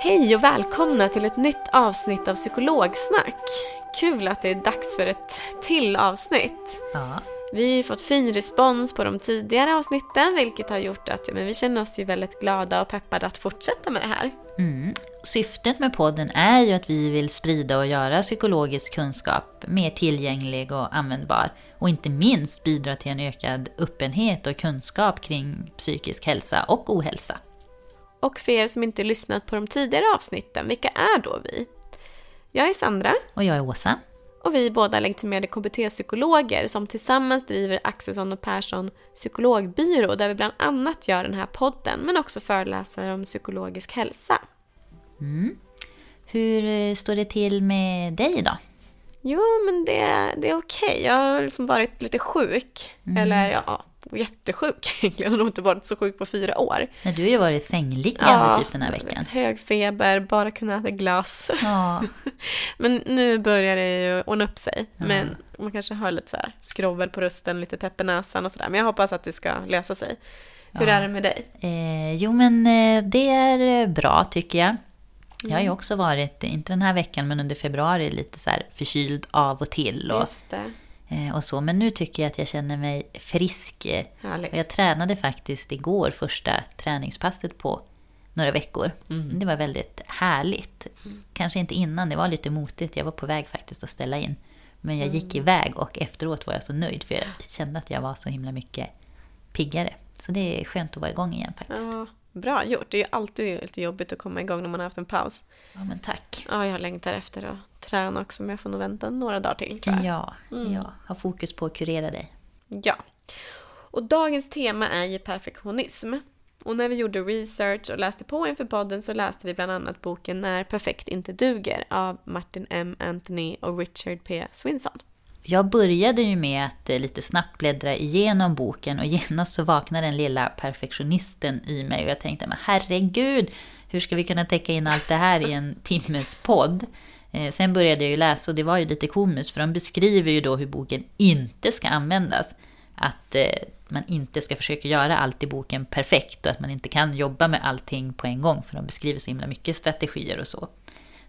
Hej och välkomna till ett nytt avsnitt av Psykologsnack. Kul att det är dags för ett till avsnitt. Ja. Vi har fått fin respons på de tidigare avsnitten vilket har gjort att ja, men vi känner oss ju väldigt glada och peppade att fortsätta med det här. Mm. Syftet med podden är ju att vi vill sprida och göra psykologisk kunskap mer tillgänglig och användbar. Och inte minst bidra till en ökad öppenhet och kunskap kring psykisk hälsa och ohälsa. Och för er som inte lyssnat på de tidigare avsnitten, vilka är då vi? Jag är Sandra Och jag är Åsa. och vi är båda legitimerade KBT-psykologer som tillsammans driver Axelsson och Persson psykologbyrå där vi bland annat gör den här podden men också föreläser om psykologisk hälsa. Hur eh, står det till med dig idag? Jo, men det, det är okej. Jag har liksom varit lite sjuk. Eller ja, jättesjuk egentligen. Jag har inte varit så sjuk på fyra år. Men du har ju varit sängliggande typ den här veckan. Hög feber, bara kunna äta glass. Ja, Men nu börjar det ju ordna upp sig. Men man kanske har lite så här skrovel på rösten, lite täpp i näsan och sådär. Men jag hoppas att det ska lösa sig. Hur Ja. är det med dig? eh, jo men eh, det är eh, bra tycker jag. Jag har ju också varit, inte den här veckan men under februari, lite så här förkyld av och till. Och, Just det. Eh, och så. Men nu tycker jag att jag känner mig frisk. Härligt. Och jag tränade faktiskt igår första träningspasset på några veckor. Det var väldigt härligt. Kanske inte innan, det var lite motigt. Jag var på väg faktiskt att ställa in. Men jag gick iväg och efteråt var jag så nöjd för jag kände att jag var så himla mycket piggare. Så det är skönt att vara igång igen faktiskt. Ja, bra gjort. Det är ju alltid lite jobbigt att komma igång när man har haft en paus. Ja, men tack. Ja, jag längtar efter att träna också, men jag får nog vänta några dagar till tror jag. Ja, ja, ha fokus på att kurera dig. Ja. Och dagens tema är ju perfektionism. Och när vi gjorde research och läste på inför podden så läste vi bland annat boken När perfekt inte duger av Martin M. Anthony och Richard P. Swinson. Jag började ju med att eh, lite snabbt bläddra igenom boken och genast så vaknade den lilla perfektionisten i mig och jag tänkte, men herregud, hur ska vi kunna täcka in allt det här i en timmes podd? Eh, sen började jag ju läsa och det var ju lite komiskt för de beskriver ju då hur boken inte ska användas. Att eh, man inte ska försöka göra allt i boken perfekt och att man inte kan jobba med allting på en gång för de beskriver så himla mycket strategier och så.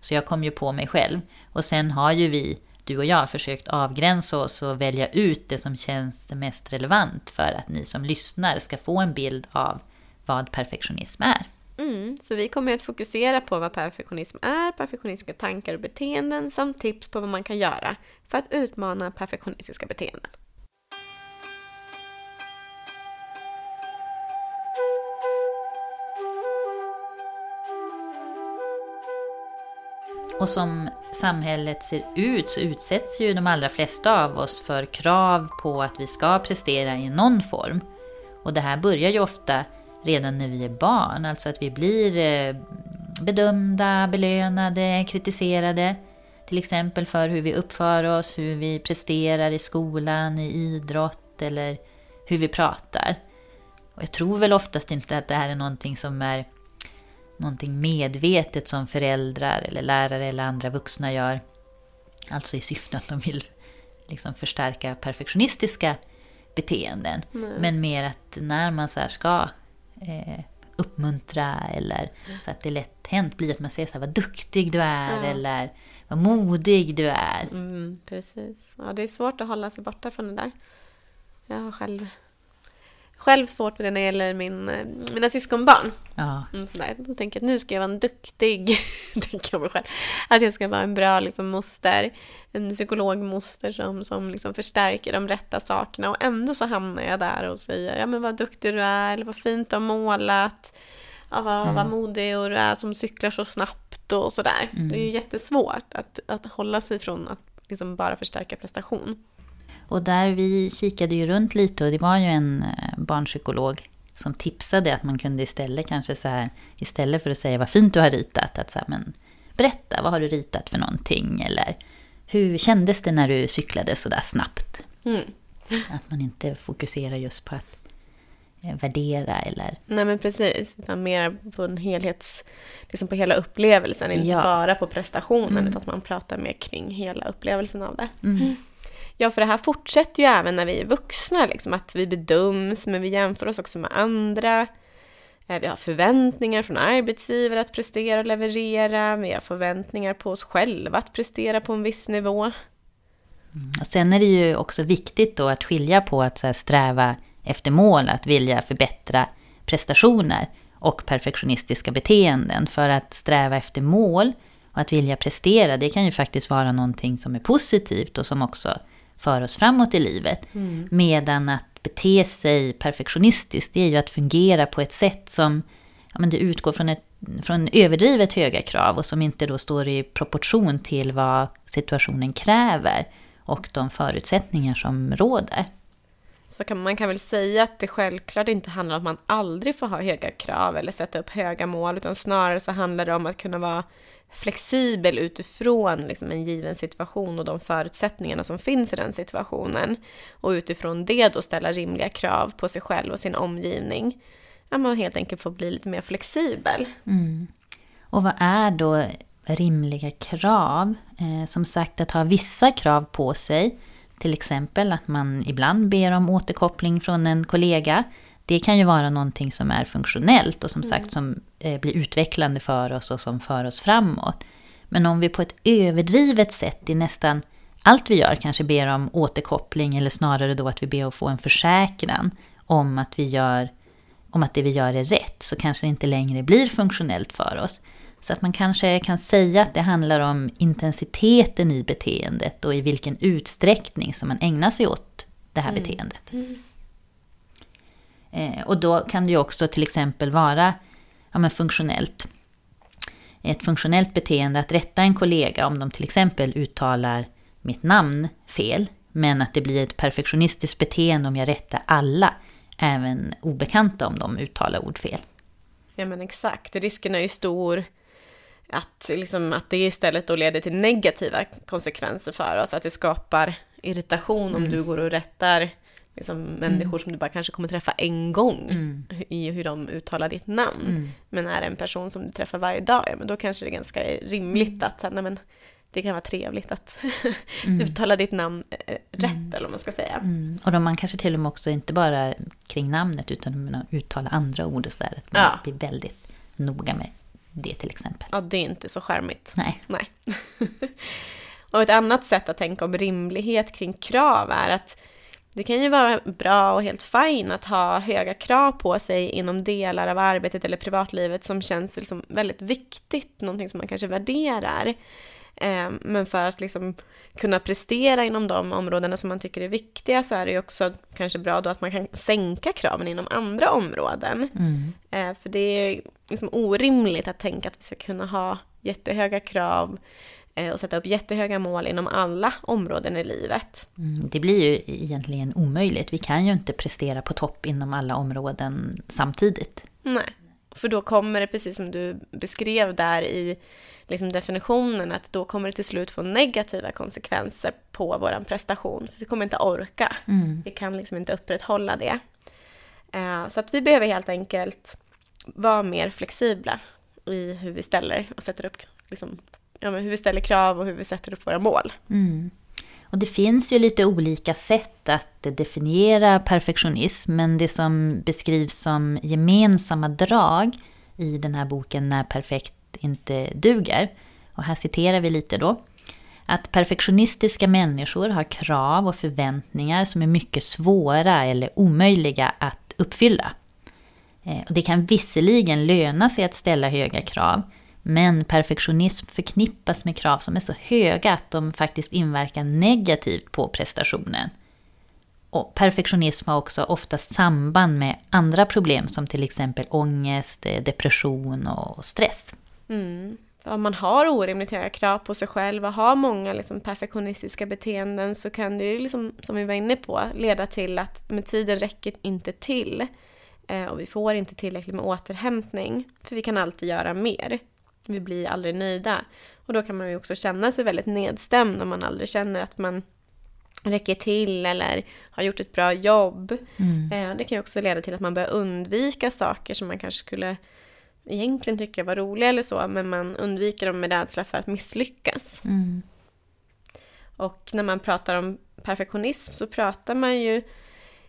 Så jag kom ju på mig själv. Och sen har ju vi, du och jag, har försökt avgränsa oss och välja ut det som känns mest relevant för att ni som lyssnar ska få en bild av vad perfektionism är. Mm, så vi kommer att fokusera på vad perfektionism är, perfektionistiska tankar och beteenden samt tips på vad man kan göra för att utmana perfektionistiska beteenden. Och som samhället ser ut så utsätts ju de allra flesta av oss för krav på att vi ska prestera i någon form. Och det här börjar ju ofta redan när vi är barn, alltså att vi blir eh, bedömda, belönade, kritiserade. Till exempel för hur vi uppför oss, hur vi presterar i skolan, i idrott eller hur vi pratar. Och jag tror väl oftast inte att det här är någonting som är någonting medvetet som föräldrar eller lärare eller andra vuxna gör. Alltså i syfte att de vill liksom förstärka perfektionistiska beteenden. Mm. Men mer att när man så ska eh, uppmuntra eller mm. så att det lätt hänt blir att man säger så här, vad duktig du är ja. eller vad modig du är. Mm, precis. Ja, det är svårt att hålla sig borta från det där. Jag har själv själv svårt med det när det gäller min, eh, mina syskonbarn. Ja. Mm, sådär. Då tänker jag att nu ska jag vara en duktig, tänker jag mig själv, att jag ska vara en bra liksom, moster, en psykologmoster som, som liksom förstärker de rätta sakerna och ändå så hamnar jag där och säger ja men vad duktig du är, eller vad fint du har målat, ja, vad, mm. vad modig och du är som cyklar så snabbt och sådär. Mm. Det är ju jättesvårt att, att hålla sig från att liksom bara förstärka prestation. Och där vi kikade ju runt lite och det var ju en eh, barnpsykolog som tipsade att man kunde istället kanske så här, istället för att säga vad fint du har ritat, att så här, men berätta, vad har du ritat för någonting? Eller hur kändes det när du cyklade så där snabbt? Mm. Att man inte fokuserar just på att eh, värdera eller... Nej men precis, utan mer på en helhets... Liksom på hela upplevelsen, inte ja. bara på prestationen, mm. utan att man pratar mer kring hela upplevelsen av det. Mm. Ja, för det här fortsätter ju även när vi är vuxna, liksom, att vi bedöms, men vi jämför oss också med andra. Eh, vi har förväntningar från arbetsgivare att prestera och leverera. Vi har förväntningar på oss själva att prestera på en viss nivå. Mm. Och sen är det ju också viktigt då att skilja på att så sträva efter mål, att vilja förbättra prestationer och perfektionistiska beteenden. För att sträva efter mål och att vilja prestera, det kan ju faktiskt vara någonting som är positivt och som också för oss framåt i livet. Mm. Medan att bete sig perfektionistiskt, det är ju att fungera på ett sätt som ja, men det utgår från, ett, från överdrivet höga krav och som inte då står i proportion till vad situationen kräver och de förutsättningar som råder. Så kan, man kan väl säga att det självklart inte handlar om att man aldrig får ha höga krav eller sätta upp höga mål, utan snarare så handlar det om att kunna vara flexibel utifrån liksom en given situation och de förutsättningarna som finns i den situationen. Och utifrån det då ställa rimliga krav på sig själv och sin omgivning. Att man helt enkelt får bli lite mer flexibel. Mm. Och vad är då rimliga krav? Eh, som sagt att ha vissa krav på sig. Till exempel att man ibland ber om återkoppling från en kollega. Det kan ju vara någonting som är funktionellt och som mm. sagt som eh, blir utvecklande för oss och som för oss framåt. Men om vi på ett överdrivet sätt i nästan allt vi gör kanske ber om återkoppling eller snarare då att vi ber att få en försäkran om att, vi gör, om att det vi gör är rätt så kanske det inte längre blir funktionellt för oss. Så att man kanske kan säga att det handlar om intensiteten i beteendet och i vilken utsträckning som man ägnar sig åt det här mm. beteendet. Mm. Eh, och då kan det ju också till exempel vara ja, men funktionellt. Ett funktionellt beteende att rätta en kollega om de till exempel uttalar mitt namn fel. Men att det blir ett perfektionistiskt beteende om jag rättar alla, även obekanta om de uttalar ord fel. Ja men exakt, risken är ju stor att, liksom, att det istället då leder till negativa konsekvenser för oss. Att det skapar irritation om mm. du går och rättar liksom, människor mm. som du bara kanske kommer träffa en gång mm. i hur de uttalar ditt namn. Mm. Men är det en person som du träffar varje dag, ja, men då kanske det är ganska rimligt att nej, men, det kan vara trevligt att uttala ditt namn eh, rätt, mm. eller vad man ska säga. Och då man kanske till och med också, inte bara kring namnet, utan att uttala andra ord och sådär. Att man ja. blir väldigt noga med det till exempel. Ja, det är inte så skärmigt. Nej. Nej. och ett annat sätt att tänka om rimlighet kring krav är att det kan ju vara bra och helt fint att ha höga krav på sig inom delar av arbetet eller privatlivet som känns liksom väldigt viktigt, någonting som man kanske värderar. Ehm, men för att liksom kunna prestera inom de områdena som man tycker är viktiga så är det ju också kanske bra då att man kan sänka kraven inom andra områden. Mm. Ehm, för det är liksom orimligt att tänka att vi ska kunna ha jättehöga krav Eh, och sätta upp jättehöga mål inom alla områden i livet. Mm, det blir ju egentligen omöjligt. Vi kan ju inte prestera på topp inom alla områden samtidigt. Nej. För då kommer det, precis som du beskrev där i liksom definitionen, att då kommer det till slut få negativa konsekvenser på vår prestation. För vi kommer inte orka. Mm. Vi kan liksom inte upprätthålla det. Eh, så att vi behöver helt enkelt vara mer flexibla i hur vi ställer och sätter upp, liksom, ja, men hur vi ställer krav och hur vi sätter upp våra mål. Mm. Och det finns ju lite olika sätt att definiera perfektionism, men det som beskrivs som gemensamma drag i den här boken När perfekt inte duger, och här citerar vi lite då, att perfektionistiska människor har krav och förväntningar som är mycket svåra eller omöjliga att uppfylla. Eh, och det kan visserligen löna sig att ställa höga krav, men perfektionism förknippas med krav som är så höga att de faktiskt inverkar negativt på prestationen. Och perfektionism har också ofta samband med andra problem som till exempel ångest, eh, depression och stress. Mm. Om man har orimligt höga krav på sig själv och har många liksom perfektionistiska beteenden så kan det ju, liksom, som vi var inne på, leda till att med tiden räcker inte till. Eh, och vi får inte tillräckligt med återhämtning. För vi kan alltid göra mer. Vi blir aldrig nöjda. Och då kan man ju också känna sig väldigt nedstämd om man aldrig känner att man räcker till eller har gjort ett bra jobb. Mm. Eh, det kan ju också leda till att man börjar undvika saker som man kanske skulle egentligen tycka var roliga eller så, men man undviker dem med rädsla för att misslyckas. Mm. Och när man pratar om perfektionism så pratar man ju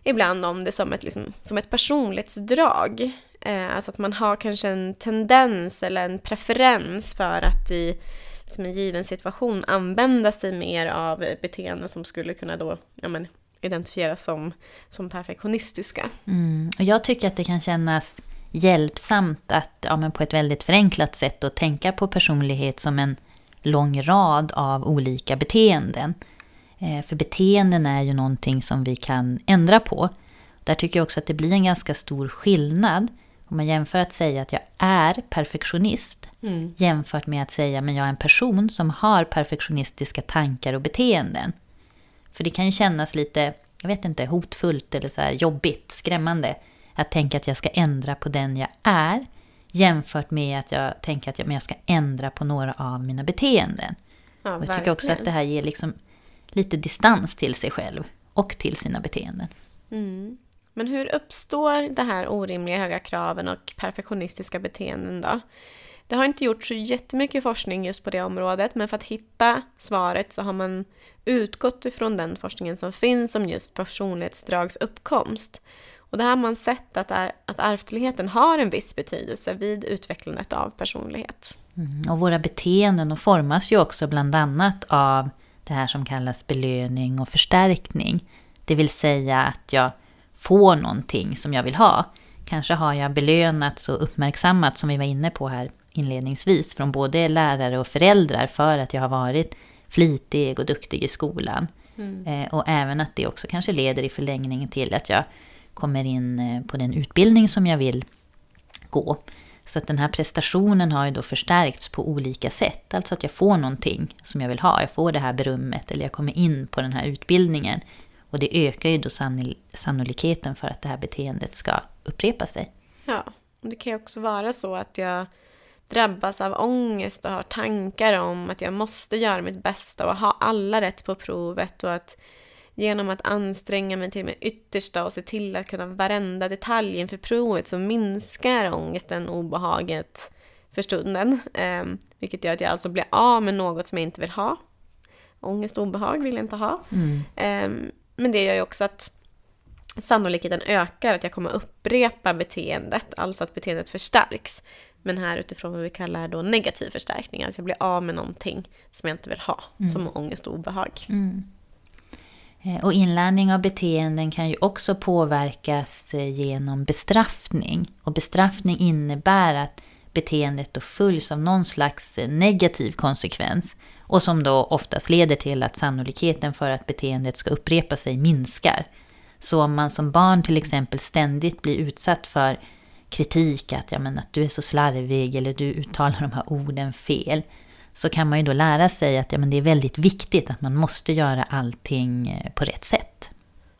ibland om det som ett, liksom, som ett personlighetsdrag. Eh, alltså att man har kanske en tendens eller en preferens för att i liksom en given situation använda sig mer av beteenden som skulle kunna då ja, men, identifieras som, som perfektionistiska. Mm. Och jag tycker att det kan kännas hjälpsamt att ja, men på ett väldigt förenklat sätt att tänka på personlighet som en lång rad av olika beteenden. Eh, för beteenden är ju någonting som vi kan ändra på. Där tycker jag också att det blir en ganska stor skillnad om man jämför att säga att jag är perfektionist Mm. jämfört med att säga att jag är en person som har perfektionistiska tankar och beteenden. För det kan ju kännas lite, jag vet inte, hotfullt eller så jobbigt, skrämmande att tänka att jag ska ändra på den jag är jämfört med att jag tänker att jag, men jag ska ändra på några av mina beteenden. Ja, och jag tycker också att det här ger liksom lite distans till sig själv och till sina beteenden. Mm. Men hur uppstår det här orimliga höga kraven och perfektionistiska beteenden då? Det har inte gjorts så jättemycket forskning just på det området, men för att hitta svaret så har man utgått ifrån den forskningen som finns om just personlighetsdrags uppkomst. Och det här har man sett att, är, att ärftligheten har en viss betydelse vid utvecklandet av personlighet. Mm, och våra beteenden formas ju också bland annat av det här som kallas belöning och förstärkning. Det vill säga att jag får någonting som jag vill ha. Kanske har jag belönats och uppmärksammat, som vi var inne på här inledningsvis, från både lärare och föräldrar för att jag har varit flitig och duktig i skolan. Mm. Eh, och även att det också kanske leder i förlängningen till att jag kommer in eh, på den utbildning som jag vill gå. Så att den här prestationen har ju då förstärkts på olika sätt. Alltså att jag får någonting som jag vill ha. Jag får det här berömmet eller jag kommer in på den här utbildningen. Och det ökar ju då sannolikheten för att det här beteendet ska upprepa sig. Ja, och det kan ju också vara så att jag drabbas av ångest och har tankar om att jag måste göra mitt bästa och ha alla rätt på provet och att genom att anstränga mig till mitt yttersta och se till att kunna varenda detalj inför provet så minskar ångesten och obehaget för stunden. Eh, vilket gör att jag alltså blir av med något som jag inte vill ha. Ångest och obehag vill jag inte ha. Mm. Eh, men det gör ju också att sannolikheten ökar att jag kommer upprepa beteendet, alltså att beteendet förstärks. Men här utifrån vad vi kallar då negativ förstärkning, alltså jag blir av med någonting som jag inte vill ha, mm. som ångest och obehag. Mm. Eh, och inlärning av beteenden kan ju också påverkas eh, genom bestraffning. Och bestraffning innebär att beteendet då följs av någon slags eh, negativ konsekvens. Och som då oftast leder till att sannolikheten för att beteendet ska upprepa sig minskar. Så om man som barn till exempel ständigt blir utsatt för kritik, att, ja, men, att du är så slarvig eller du uttalar de här orden fel så kan man ju då lära sig att ja, men det är väldigt viktigt att man måste göra allting eh, på rätt sätt.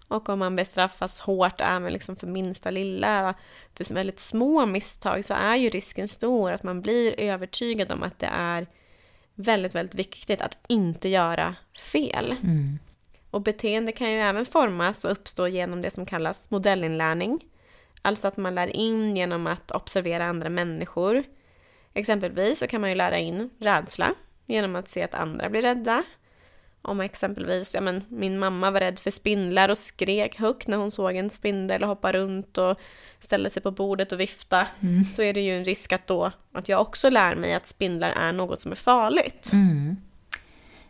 Och om man bestraffas hårt även liksom för minsta lilla, för väldigt små misstag, så är ju risken stor att man blir övertygad om att det är väldigt, väldigt viktigt att inte göra fel. Mm. Och beteende kan ju även formas och uppstå genom det som kallas modellinlärning. Alltså att man lär in genom att observera andra människor. Exempelvis så kan man ju lära in rädsla genom att se att andra blir rädda. Om exempelvis, ja men min mamma var rädd för spindlar och skrek högt när hon såg en spindel och hoppade runt och ställde sig på bordet och vifta. Mm. Så är det ju en risk att då, att jag också lär mig att spindlar är något som är farligt. Mm.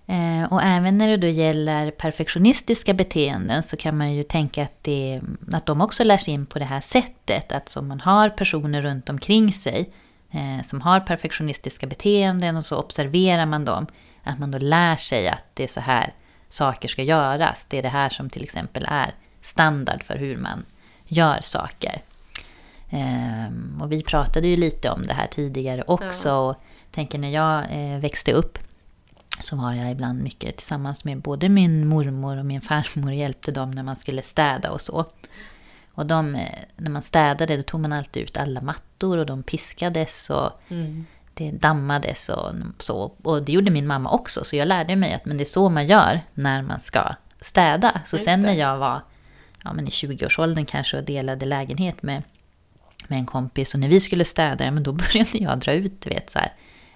Eh, och även när det då gäller perfektionistiska beteenden så kan man ju tänka att, det, att de också lärs in på det här sättet. Att om man har personer runt omkring sig eh, som har perfektionistiska beteenden och så observerar man dem. Att man då lär sig att det är så här saker ska göras. Det är det här som till exempel är standard för hur man gör saker. Eh, och vi pratade ju lite om det här tidigare också. Ja. Och tänker när jag eh, växte upp så var jag ibland mycket tillsammans med både min mormor och min farmor och hjälpte dem när man skulle städa och så. Och de, eh, när man städade då tog man alltid ut alla mattor och de piskades och det dammades och så. Och det gjorde min mamma också, så jag lärde mig att men det är så man gör när man ska städa. Så Just sen när jag var ja, men i 20-årsåldern kanske och delade lägenhet med, med en kompis och när vi skulle städa, men då började jag dra ut vet, så här,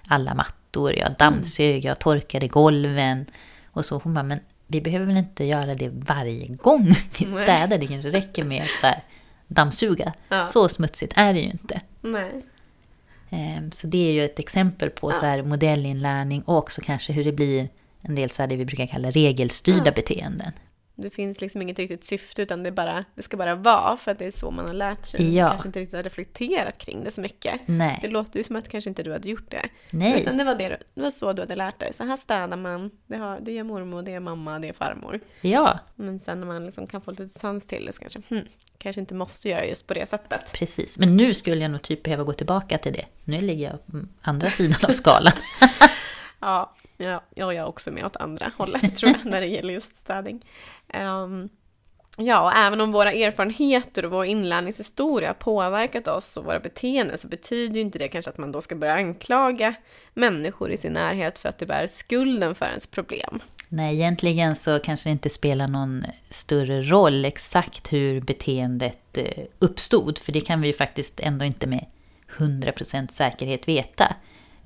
alla mattor, jag dammsög, jag torkade golven och så. Hon bara, men vi behöver väl inte göra det varje gång vi städar, det kanske räcker med att så här, dammsuga. Ja. Så smutsigt är det ju inte. Nej. Ehm, Så det är ju ett exempel på så här modellinlärning och också kanske hur det blir en del så här det vi brukar kalla regelstyrda beteenden. Det finns liksom inget riktigt syfte utan det, bara, det ska bara vara för att det är så man har lärt sig. Ja. kanske inte riktigt har reflekterat kring det så mycket. Det Nej, låter ju som att kanske inte du hade gjort det. nej, Utan det var, det, det var så du hade lärt dig. Så här städar man. Det, har, det är mormor, det är mamma, det är farmor. ja, Men sen när man liksom kan få lite distans till det så kanske, hmm, kanske inte måste göra just på det sättet. precis. Men nu skulle jag nog typ behöva gå tillbaka till det. Nu ligger jag på andra sidan av skalan. Ja, ja, jag är också med åt andra hållet tror jag när det gäller just städning. Um, ja, och även om våra erfarenheter och vår inlärningshistoria påverkat oss och våra beteenden så betyder ju inte det kanske att man då ska börja anklaga människor i sin närhet för att det bär skulden för ens problem. Nej, egentligen så kanske det inte spelar någon större roll exakt hur beteendet eh, uppstod. För det kan vi ju faktiskt ändå inte med 100% säkerhet veta.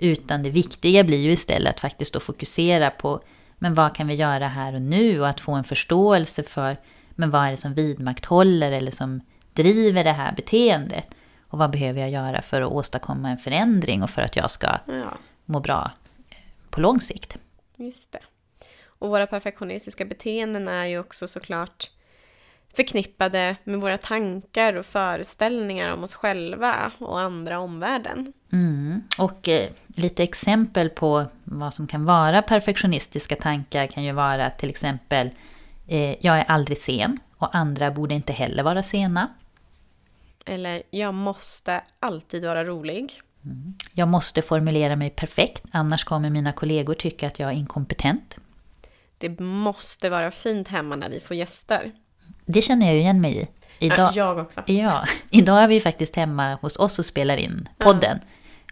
Utan det viktiga blir ju istället att faktiskt då fokusera på men vad kan vi göra här och nu och att få en förståelse för men vad är det som vidmakthåller eller som driver det här beteendet. Och vad behöver jag göra för att åstadkomma en förändring och för att jag ska Ja, må bra eh, på lång sikt. just det. Och våra perfektionistiska beteenden är ju också såklart förknippade med våra tankar och föreställningar om oss själva och andra omvärlden. Mm. Och eh, lite exempel på vad som kan vara perfektionistiska tankar kan ju vara till exempel eh, jag är aldrig sen och andra borde inte heller vara sena. Eller jag måste alltid vara rolig. Jag måste formulera mig perfekt annars kommer mina kollegor tycka att jag är inkompetent. Det måste vara fint hemma när vi får gäster. Det känner jag ju igen mig i. Idag, Ja, jag också. ja, idag är vi faktiskt hemma hos oss och spelar in podden.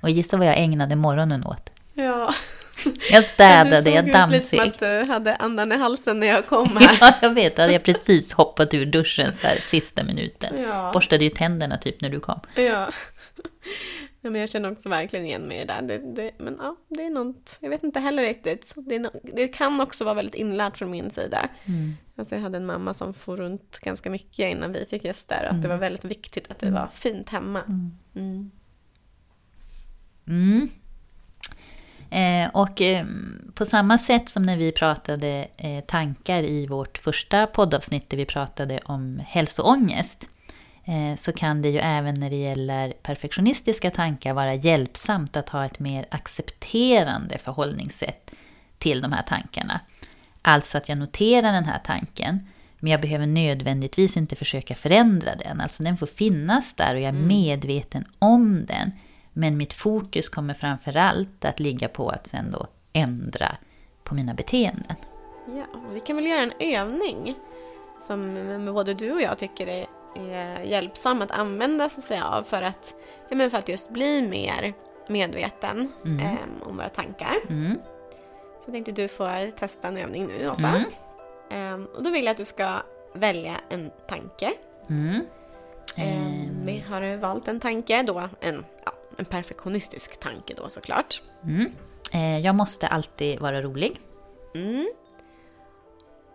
Och gissa vad jag ägnade morgonen åt? Ja. Jag städade, du jag såg ut som dammsög. att du hade andan i halsen när jag kom här. Ja, jag vet. Hade jag precis hoppat ur duschen så här sista minuten. Ja. Borstade ju tänderna typ när du kom. Ja. Ja. Men jag känner också verkligen igen mig i det där. Det, det, men ja, det är något, jag vet inte heller riktigt. Det, no, det kan också vara väldigt inlärt från min sida. Mm. Alltså jag hade en mamma som for runt ganska mycket innan vi fick gäster. Och att det var väldigt viktigt att det var fint hemma. Mm. Mm. Eh, och eh, på samma sätt som när vi pratade eh, tankar i vårt första poddavsnitt där vi pratade om hälsoångest. Eh, så kan det ju även när det gäller perfektionistiska tankar vara hjälpsamt att ha ett mer accepterande förhållningssätt till de här tankarna. Alltså att jag noterar den här tanken, men jag behöver nödvändigtvis inte försöka förändra den. Alltså den får finnas där och jag är medveten om den. Men mitt fokus kommer framförallt att ligga på att sen då ändra på mina beteenden. Ja, vi kan väl göra en övning. som både du och jag tycker är, är hjälpsam att använda sig av för att, ja, men för att just bli mer medveten Mm. eh, om våra tankar. Mm. Så jag tänkte du får testa en övning nu Åsa. Mm. Eh, och då vill jag att du ska välja en tanke. Mm. Eh, vi har valt en tanke då, en, ja, en perfektionistisk tanke då såklart. Mm. Eh, jag måste alltid vara rolig.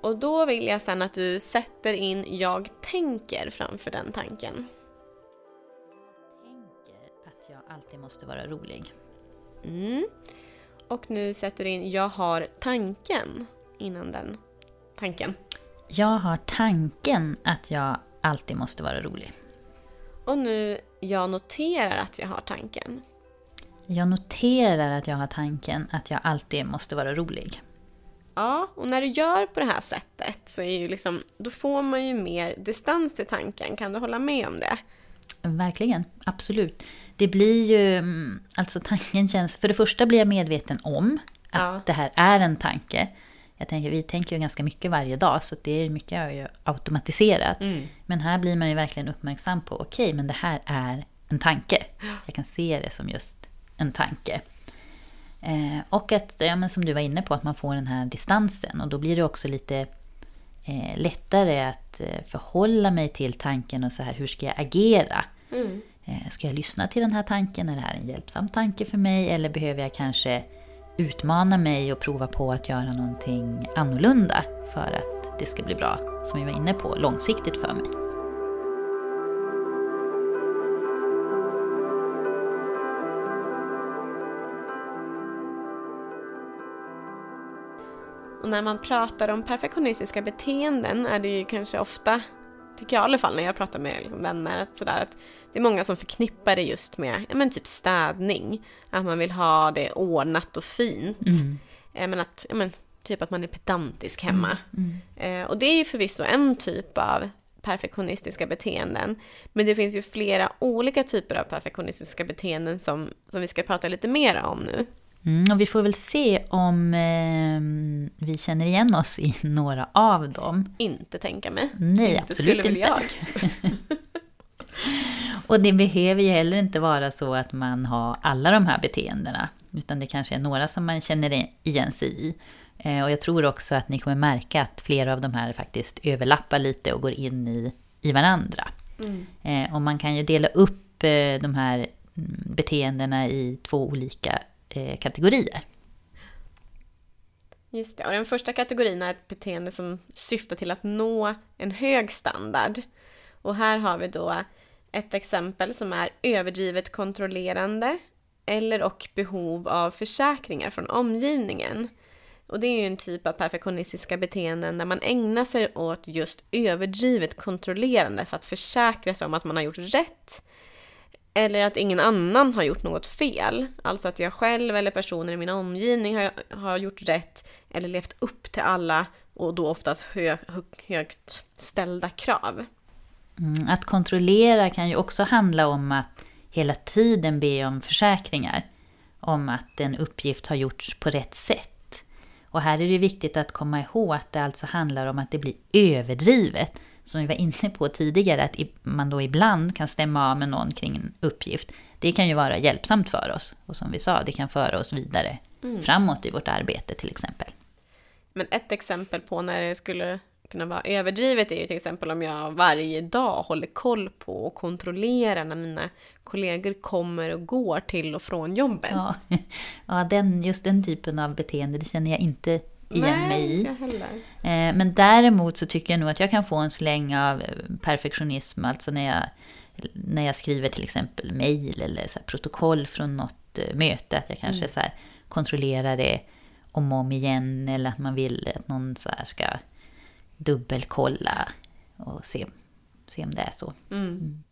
Och då vill jag sen att du sätter in jag tänker framför den tanken. tänker att jag alltid måste vara rolig. Mm. Och nu sätter du in jag har tanken innan den tanken. Jag har tanken att jag alltid måste vara rolig. Och nu jag noterar att jag har tanken. Jag noterar att jag har tanken att jag alltid måste vara rolig. Ja, och när du gör på det här sättet så är ju liksom, då får man ju mer distans till tanken. Kan du hålla med om det? Verkligen, absolut. Det blir ju, mm, alltså tanken känns, för det första blir jag medveten om att Ja. det här är en tanke. Jag tänker, vi tänker ju ganska mycket varje dag så det är mycket är ju automatiserat. Men här blir man ju verkligen uppmärksam på, okej men det här är en tanke. Jag kan se det som just en tanke. Eh, och att, ja, men som du var inne på, att man får den här distansen. Och då blir det också lite eh, lättare att eh, förhålla mig till tanken och så här, hur ska jag agera? Eh, ska jag lyssna till den här tanken? Är det här en hjälpsam tanke för mig? Eller behöver jag kanske utmana mig och prova på att göra någonting annorlunda för att det ska bli bra, som vi var inne på, långsiktigt för mig? Och när man pratar om perfektionistiska beteenden är det ju kanske ofta, tycker jag i alla fall när jag pratar med liksom vänner, att, sådär, att det är många som förknippar det just med ja, men typ städning. Att man vill ha det ordnat och fint. Eh, men att, ja, men, typ att man är pedantisk hemma. Eh, och det är ju förvisso en typ av perfektionistiska beteenden. Men det finns ju flera olika typer av perfektionistiska beteenden som, som vi ska prata lite mer om nu. Mm, och vi får väl se om eh, vi känner igen oss i några av dem. Inte tänka mig. Nej, inte absolut inte. jag. Och det behöver ju heller inte vara så att man har alla de här beteendena. Utan det kanske är några som man känner igen sig i. Eh, Och jag tror också att ni kommer märka att flera av de här faktiskt överlappar lite och går in i, i varandra. Eh, Och man kan ju dela upp eh, de här mm, beteendena i två olika eh, kategorier. Just det, och den första kategorin är ett beteende som syftar till att nå en hög standard. Och här har vi då ett exempel som är överdrivet kontrollerande eller och behov av försäkringar från omgivningen. Och det är ju en typ av perfektionistiska beteenden där man ägnar sig åt just överdrivet kontrollerande för att försäkra sig om att man har gjort rätt eller att ingen annan har gjort något fel. Alltså att jag själv eller personer i min omgivning har, har gjort rätt eller levt upp till alla och då oftast hö, hö, högt ställda krav. Mm, Att kontrollera kan ju också handla om att hela tiden be om försäkringar. Om att en uppgift har gjorts på rätt sätt. Och här är det viktigt att komma ihåg att det alltså handlar om att det blir överdrivet. Som vi var inne på tidigare, att man då ibland kan stämma av med någon kring en uppgift. Det kan ju vara hjälpsamt för oss. Och som vi sa, det kan föra oss vidare framåt i vårt arbete till exempel. Men ett exempel på när det skulle kunna vara överdrivet är ju till exempel om jag varje dag håller koll på och kontrollerar när mina kollegor kommer och går till och från jobbet. Ja, ja den, just den typen av beteende, det känner jag inte igen Nej, mig i. Eh, Men däremot så tycker jag nog att jag kan få en släng av eh, perfektionism. Alltså när jag, när jag skriver till exempel mejl eller så protokoll från något eh, möte. Att jag kanske så här kontrollerar det om och om igen. Eller att man vill att någon så ska dubbelkolla och se, se om det är så. Mm,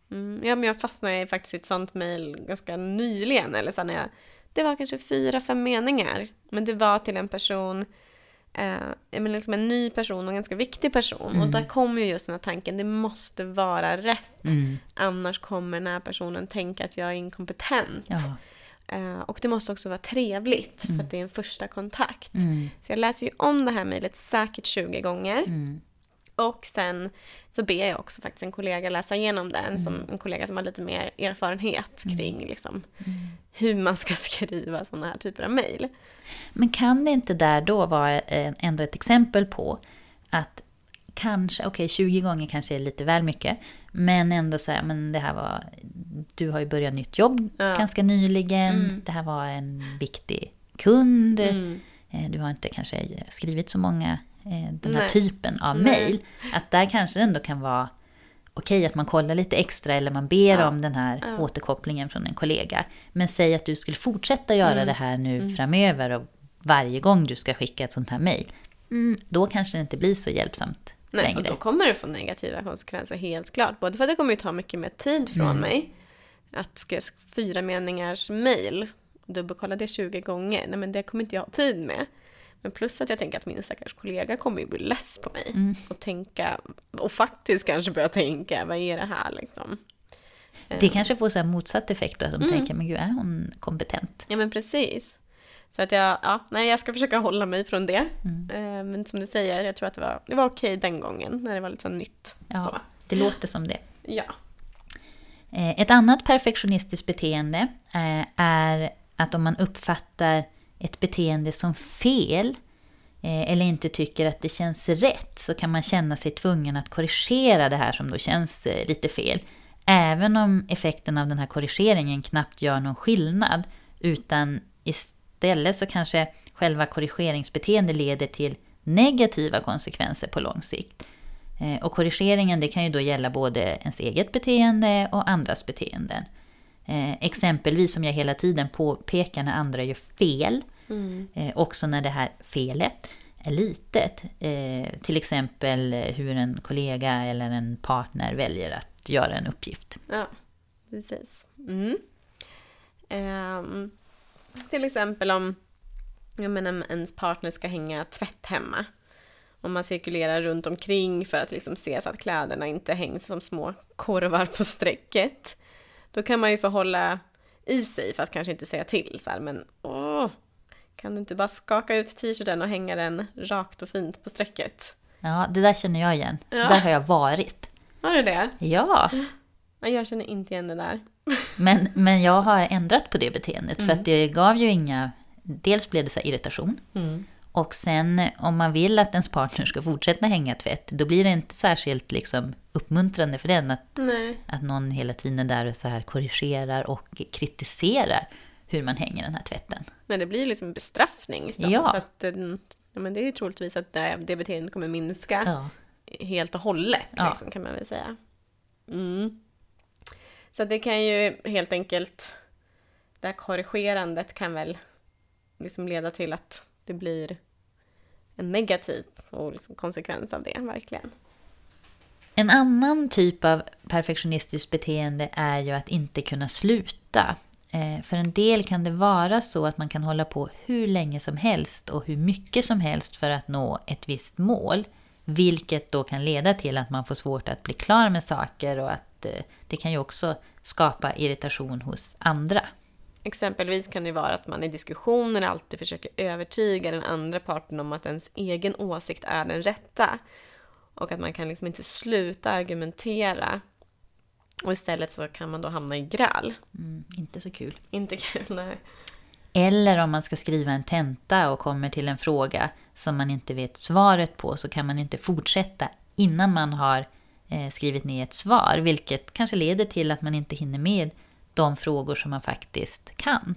ja, men jag fastnade faktiskt i ett sånt mejl ganska nyligen. Eller så när jag, det var kanske fyra, fem meningar. Men det var till en person, eh, menar liksom en ny person och en ganska viktig person. Och där kom ju just den här tanken, det måste vara rätt. Annars kommer den här personen tänka att jag är inkompetent. Ja. Eh, och det måste också vara trevligt, för att det är en första kontakt. Mm. Så jag läser ju om det här mejlet säkert 20 gånger. Och sen så ber jag också faktiskt en kollega läsa igenom den, som Mm. en kollega som har lite mer erfarenhet kring liksom, hur man ska skriva sådana här typer av mejl. Men kan det inte där då vara eh, ändå ett exempel på att kanske, okej 20 gånger kanske är lite väl mycket, men ändå så här, men det här var, du har ju börjat nytt jobb Ja. ganska nyligen, det här var en viktig kund, Mm. eh, du har inte kanske skrivit så många den här Nej. typen av mejl, att där kanske det ändå kan vara okej att man kollar lite extra eller man ber Ja. om den här Ja. återkopplingen från en kollega. Men säg att du skulle fortsätta göra Mm. det här nu framöver och varje gång du ska skicka ett sånt här mejl. Mm, då kanske det inte blir så hjälpsamt Nej, längre. och då kommer det få negativa konsekvenser helt klart. Både för att det kommer ju ta mycket mer tid från Mm. mig. Att ska fyra meningars mejl, dubbelkolla det 20 gånger, nej men det kommer inte jag ha tid med. Men plus att jag tänker att min stackars kollega kommer ju bli less på mig. Mm. Och tänka, och faktiskt kanske börja tänka, vad är det här liksom? Det kanske får så här motsatt effekt då, att Mm. de tänker, men gud, är hon kompetent? Ja men precis. Så att jag, ja, nej jag ska försöka hålla mig från det. Mm. Eh, Men som du säger, jag tror att det var, det var okej den gången, när det var lite så nytt. Ja, Så. det låter som det. Ja. Eh, Ett annat perfektionistiskt beteende eh, är att om man uppfattar ett beteende som fel eh, eller inte tycker att det känns rätt så kan man känna sig tvungen att korrigera det här som då känns eh, lite fel. Även om effekten av den här korrigeringen knappt gör någon skillnad utan istället så kanske själva korrigeringsbeteende leder till negativa konsekvenser på lång sikt. Eh, och korrigeringen det kan ju då gälla både ens eget beteende och andras beteenden. Exempelvis som jag hela tiden påpekar när andra gör fel. Eh, också när det här felet är litet. Eh, till exempel eh, hur en kollega eller en partner väljer att göra en uppgift. Ja, precis. Mm. Ehm, till exempel om jag menar, ens partner ska hänga tvätt hemma. Om man cirkulerar runt omkring för att liksom se så att kläderna inte hängs som små korvar på strecket. Då kan man ju få hålla i sig för att kanske inte säga till så här, men åh, kan du inte bara skaka ut t-shirten och hänga den rakt och fint på strecket? Ja, det där känner jag igen. Så Ja. där har jag varit. Har du det? Ja, Ja, Jag känner inte igen det där. men, men jag har ändrat på det beteendet för att det gav ju inga... Dels blev det så irritation. Och sen om man vill att ens partner ska fortsätta hänga tvätt, då blir det inte särskilt liksom, uppmuntrande för den att, Nej. att någon hela tiden är där och så här korrigerar och kritiserar hur man hänger den här tvätten. Nej, det blir ju liksom bestraffning istället. Ja. Så att, eh, ja, men det är ju troligtvis att det, det beteendet kommer minska Ja. helt och hållet, liksom, kan man väl säga. Mm. Så det kan ju helt enkelt, det här korrigerandet kan väl liksom leda till att det blir en negativ och liksom konsekvens av det, verkligen. En annan typ av perfektionistiskt beteende är ju att inte kunna sluta. Eh, för en del kan det vara så att man kan hålla på hur länge som helst och hur mycket som helst för att nå ett visst mål. Vilket då kan leda till att man får svårt att bli klar med saker och att eh, det kan ju också skapa irritation hos andra. Exempelvis kan det vara att man i diskussioner alltid försöker övertyga den andra parten om att ens egen åsikt är den rätta. Och att man kan liksom inte sluta argumentera. Och istället så kan man då hamna i gräl. Mm, inte så kul. Inte kul, nej. Eller om man ska skriva en tenta och kommer till en fråga som man inte vet svaret på så kan man inte fortsätta innan man har eh, skrivit ner ett svar. Vilket kanske leder till att man inte hinner med de frågor som man faktiskt kan.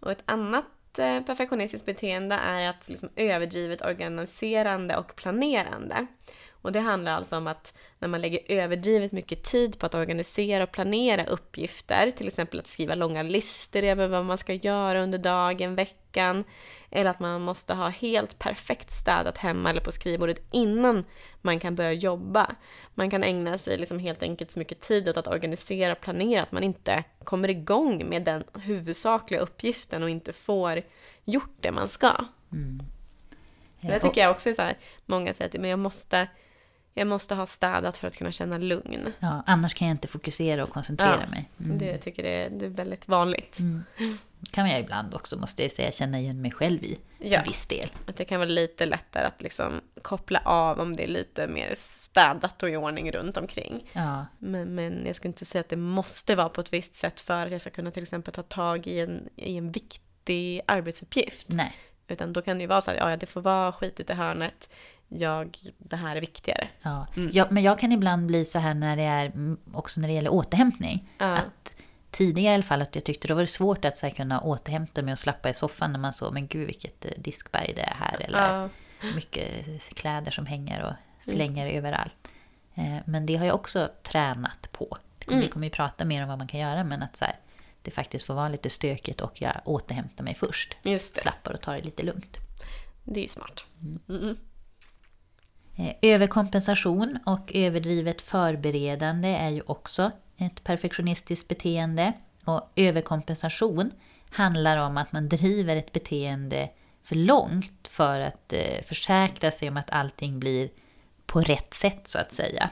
Och ett annat eh, perfektionistiskt beteende är att liksom överdrivet organiserande och planerande. Och det handlar alltså om att när man lägger överdrivet mycket tid på att organisera och planera uppgifter, till exempel att skriva långa listor över vad man ska göra under dagen, veckan, eller att man måste ha helt perfekt städat hemma eller på skrivbordet innan man kan börja jobba. Man kan ägna sig liksom helt enkelt så mycket tid åt att organisera och planera att man inte kommer igång med den huvudsakliga uppgiften och inte får gjort det man ska. Det tycker jag också är så här, många säger att men jag måste, jag måste ha städat för att kunna känna lugn. Ja, annars kan jag inte fokusera och koncentrera Ja, mig. Mm. Det jag tycker det är, det är väldigt vanligt. kan jag ibland också, måste jag säga, känna igen mig själv i. Ja. Till viss del. Att det kan vara lite lättare att liksom koppla av om det är lite mer städat och i ordning runt omkring. Ja, Men, men jag skulle inte säga att det måste vara på ett visst sätt för att jag ska kunna till exempel ta tag i en, i en viktig arbetsuppgift. nej. Utan då kan det ju vara så här, ja det får vara skitigt i hörnet. Jag, det här är viktigare. Ja. Mm. Ja, men jag kan ibland bli så här när det är, mm, också när det gäller återhämtning. Ja. Att tidigare i alla fall, att jag tyckte då var det svårt att så här, kunna återhämta mig och slappa i soffan när man såg, men gud vilket eh, diskberg det är här. Eller Ja. mycket kläder som hänger och slänger överallt. Eh, Men det har jag också tränat på. Kommer- Vi kommer ju prata mer om vad man kan göra, men att så här, det faktiskt får vara lite stökigt och jag återhämtar mig först. Just det. Slappar och tar det lite lugnt. Det är ju smart. Mm. Eh, överkompensation och överdrivet förberedande är ju också ett perfektionistiskt beteende. Och överkompensation handlar om att man driver ett beteende för långt för att eh, försäkra sig om att allting blir på rätt sätt så att säga.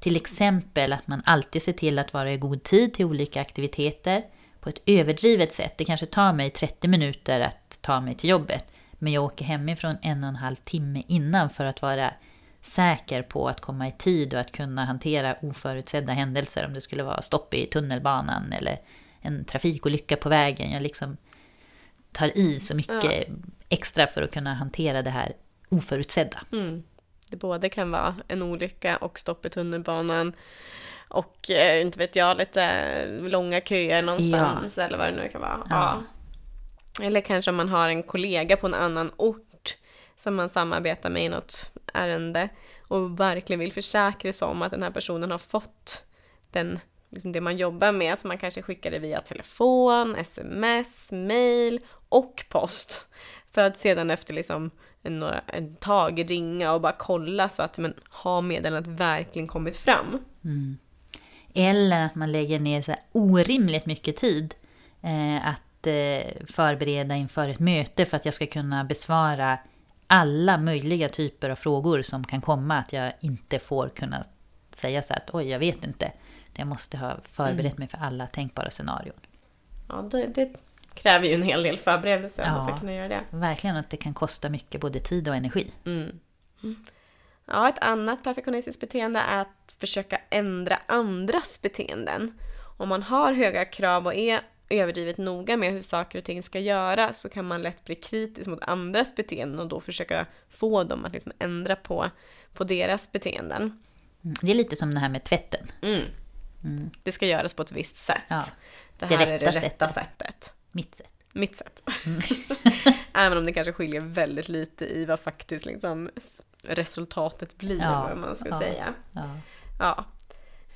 Till exempel att man alltid ser till att vara i god tid till olika aktiviteter på ett överdrivet sätt. Det kanske tar mig 30 minuter att ta mig till jobbet, men jag åker hemifrån en och en halv timme innan för att vara säker på att komma i tid och att kunna hantera oförutsedda händelser om det skulle vara stopp i tunnelbanan eller en trafikolycka på vägen. Jag liksom tar i så mycket extra för att kunna hantera det här oförutsedda. Mm. Det både kan vara en olycka och stopp i tunnelbanan. Och eh, inte vet jag, lite långa köer någonstans eller vad det nu kan vara. Ja. Eller kanske om man har en kollega på en annan ort som man samarbetar med i något ärende och verkligen vill försäkra sig om att den här personen har fått den, liksom det man jobbar med. Så man kanske skickar det via telefon, sms, mail och post. För att sedan efter liksom en, några, en tag ringa och bara kolla så att men, har meddelandet verkligen kommit fram. Mm. Eller att man lägger ner så här orimligt mycket tid eh, att eh, förbereda inför ett möte för att jag ska kunna besvara alla möjliga typer av frågor som kan komma. Att jag inte får kunna säga så här att oj, jag vet inte. Jag måste ha förberett mig för alla tänkbara scenarion. Ja, det, det kräver ju en hel del förberedelse om man ska Ja. kunna göra det. Verkligen att det kan kosta mycket både tid och energi. Ja, ett annat perfektionistiskt beteende är att försöka ändra andras beteenden. Om man har höga krav och är överdrivet noga med hur saker och ting ska göras så kan man lätt bli kritisk mot andras beteenden och då försöka få dem att liksom ändra på, på deras beteenden. Mm. Det är lite som det här med tvätten. Det ska göras på ett visst sätt. Ja, det det här är det rätta sättet. sättet. Mitt sätt. Mitt sätt. Även om det kanske skiljer väldigt lite i vad faktiskt liksom resultatet blir, Ja, vad man ska ja, säga. Ja.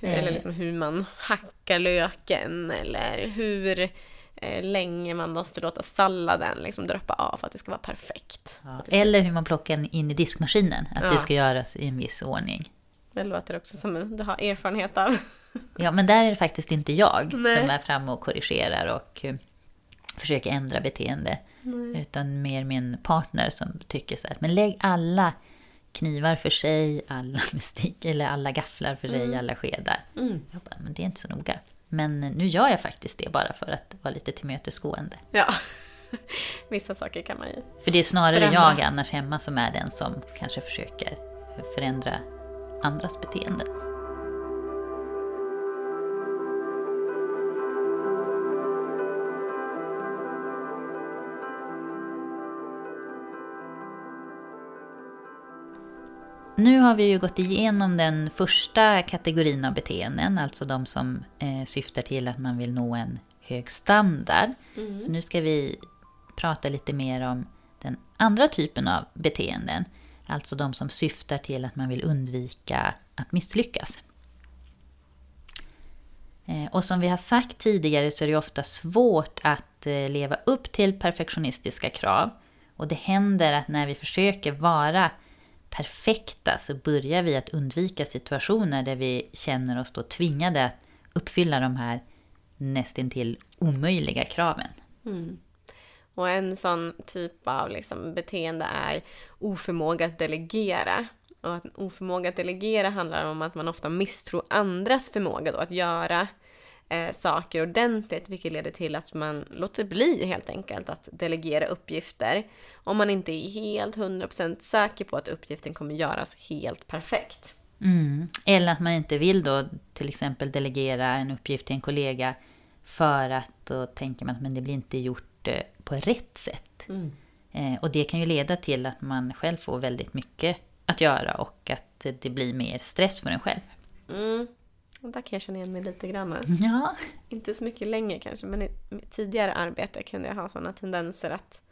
Hur, Eh. Eller liksom hur man hackar löken eller hur eh, länge man måste låta salladen liksom droppa av för att det ska vara perfekt. Ja. Ska, Eller hur man plockar in i diskmaskinen. Att Ja. det ska göras i en viss ordning. det låter också som du har erfarenhet av. Ja, men där är det faktiskt inte jag Nej. som är framme och korrigerar och eh, försöker ändra beteende. Utan mer min partner som tycker så här, men lägg alla knivar för sig, alla bestick eller alla gafflar för sig, alla skedar. Jag bara, men det är inte så noga. Men nu gör jag faktiskt det bara för att vara lite tillmötesgående. Ja. Vissa saker kan man ju. För det är snarare Förändra. jag annars hemma som är den som kanske försöker förändra andras beteenden. Nu har vi ju gått igenom den första kategorin av beteenden, alltså de som eh, syftar till att man vill nå en hög standard. Så nu ska vi prata lite mer om den andra typen av beteenden, alltså de som syftar till att man vill undvika att misslyckas. Eh, Och som vi har sagt tidigare så är det ofta svårt att eh, leva upp till perfektionistiska krav. Och det händer att när vi försöker vara perfekta så börjar vi att undvika situationer där vi känner oss då tvingade att uppfylla de här nästintill omöjliga kraven. Mm. Och en sån typ av liksom beteende är oförmåga att delegera. Och att oförmåga att delegera handlar om att man ofta misstror andras förmåga då att göra eh, saker ordentligt, vilket leder till att man låter bli helt enkelt att delegera uppgifter om man inte är helt 100% säker på att uppgiften kommer göras helt perfekt. Mm. Eller att man inte vill då till exempel delegera en uppgift till en kollega för att då tänker man att men det blir inte gjort eh, på rätt sätt. Mm. Eh, och det kan ju leda till att man själv får väldigt mycket att göra och att det blir mer stress för en själv. Mm. Och där kan jag känna igen mig lite grann. Ja. Inte så mycket länge kanske, men i tidigare arbete kunde jag ha sådana tendenser att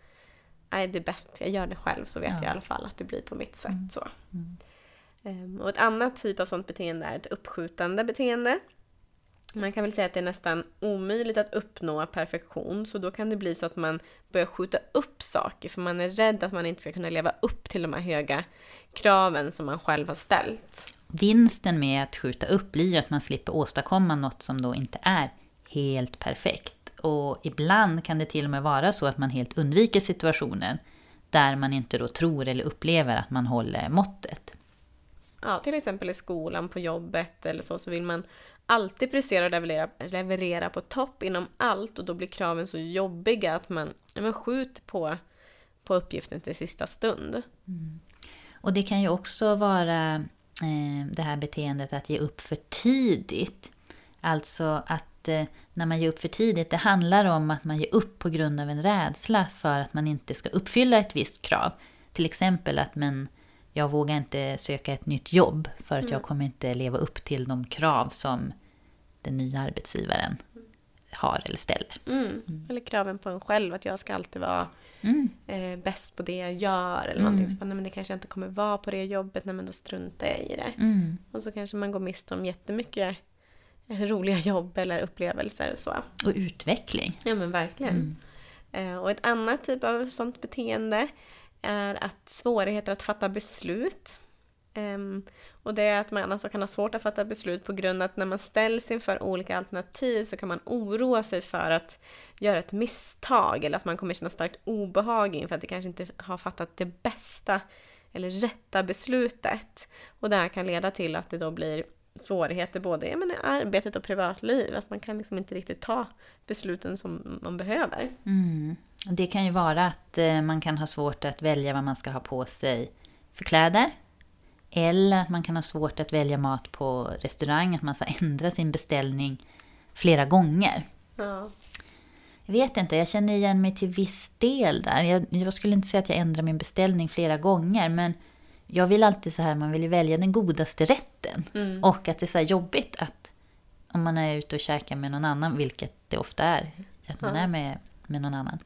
nej, det är bäst, jag gör det själv så vet Ja. jag i alla fall att det blir på mitt sätt. Mm. Så. Ehm, och ett annat typ av sånt beteende är ett uppskjutande beteende. Man kan väl säga att det är nästan omöjligt att uppnå perfektion, så då kan det bli så att man börjar skjuta upp saker, för man är rädd att man inte ska kunna leva upp till de här höga kraven som man själv har ställt. Vinsten med att skjuta upp blir ju att man slipper åstadkomma något som då inte är helt perfekt. Och ibland kan det till och med vara så att man helt undviker situationen där man inte då tror eller upplever att man håller måttet. Ja, till exempel i skolan, på jobbet eller så, så vill man alltid prestera och leverera, leverera på topp inom allt och då blir kraven så jobbiga att man, man skjuter på, på uppgiften till sista stund. Och det kan ju också vara det här beteendet att ge upp för tidigt. Alltså att eh, när man ger upp för tidigt, det handlar om att man ger upp på grund av en rädsla för att man inte ska uppfylla ett visst krav. Till exempel att men, jag vågar inte söka ett nytt jobb för att jag kommer inte leva upp till de krav som den nya arbetsgivaren har eller ställer. Mm. Eller kraven på en själv, att jag ska alltid vara Mm. eh, bäst på det jag gör eller någonting. Så nej men det kanske jag inte kommer vara på det jobbet, nej men då struntar jag i det. Mm. Och så kanske man går miste om jättemycket eh, roliga jobb eller upplevelser och så. Och utveckling. Ja men verkligen. Eh, Och ett annat typ av sånt beteende är att svårigheter att fatta beslut. Um, och det är att man alltså kan ha svårt att fatta beslut på grund av att när man ställs inför olika alternativ så kan man oroa sig för att göra ett misstag eller att man kommer känna starkt obehag inför att det kanske inte har fattat det bästa eller rätta beslutet. Och det här kan leda till att det då blir svårigheter både i men, i arbetet och privatliv. Att man kan liksom inte riktigt ta besluten som man behöver. Mm. Det kan ju vara att eh, man kan ha svårt att välja vad man ska ha på sig för kläder. Eller att man kan ha svårt att välja mat på restaurang, att man ska ändra sin beställning flera gånger. Ja. Jag vet inte, jag känner igen mig till viss del där. Jag, jag skulle inte säga att jag ändrar min beställning flera gånger, men jag vill alltid så här, man vill ju välja den godaste rätten. Mm. Och att det är så här jobbigt att om man är ute och käkar med någon annan, vilket det ofta är, att man Ja. är med, med någon annan,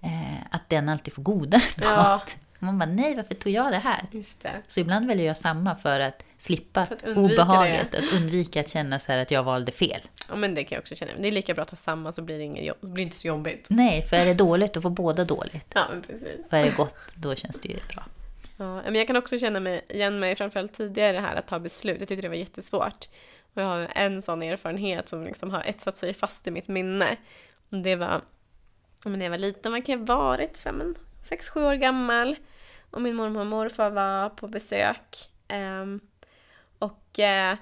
eh, att den alltid får godare Ja. mat. Man bara, nej varför tog jag det här? Det. Så ibland väljer jag samma för att slippa För att obehaget, det. att undvika att känna så att jag valde fel. Ja men det kan jag också känna. Det är lika bra att ha samma så blir det, så blir det inte så jobbigt. Nej, för är det dåligt då får båda dåligt. Ja men precis. Och är det gott, då känns det ju bra. Ja, men jag kan också känna mig, igen mig framförallt tidigare här att ta beslut. Jag tyckte det var jättesvårt. Och jag har en sån erfarenhet som liksom har etsat sig fast i mitt minne. Och Det var men när jag var liten, vad kan ha varit? Så här, men, sex, sju år gammal. Och min mormor och morfar var på besök. Ehm, och eh,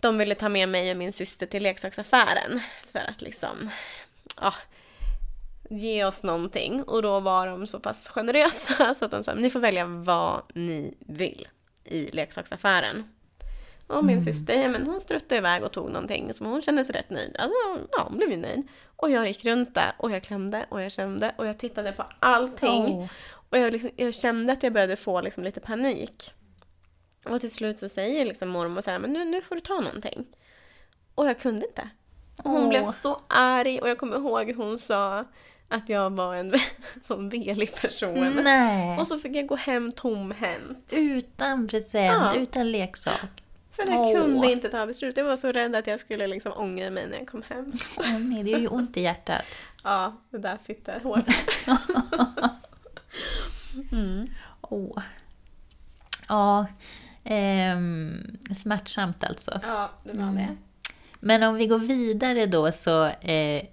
de ville ta med mig och min syster till leksaksaffären. För att liksom, ja, ge oss någonting. Och då var de så pass generösa så att de sa ni får välja vad ni vill i leksaksaffären. Och min syster, ja, men hon struttade iväg och tog någonting som hon kände sig rätt nöjd. Alltså, ja, hon blev ju nöjd. Och jag gick runt där och jag klämde och jag kände och jag tittade på allting. Åh. Och jag, liksom, jag kände att jag började få liksom lite panik. Och till slut så säger liksom mormor så här, men nu, nu får du ta någonting. Och jag kunde inte. Och hon Åh. blev så arg och jag kommer ihåg hon sa att jag var en sån velig person. Nej, Och så fick jag gå hem tomhänt. utan present, Ja. utan leksak. För att jag Åh. kunde inte ta beslut. Jag var så rädd att jag skulle liksom ångra mig när jag kom hem. Åh nej, det gör ju ont i hjärtat. Ja, det där sitter hårt. Åh. Ja, ehm, smärtsamt alltså. Ja, det var det. Men om vi går vidare då så eh,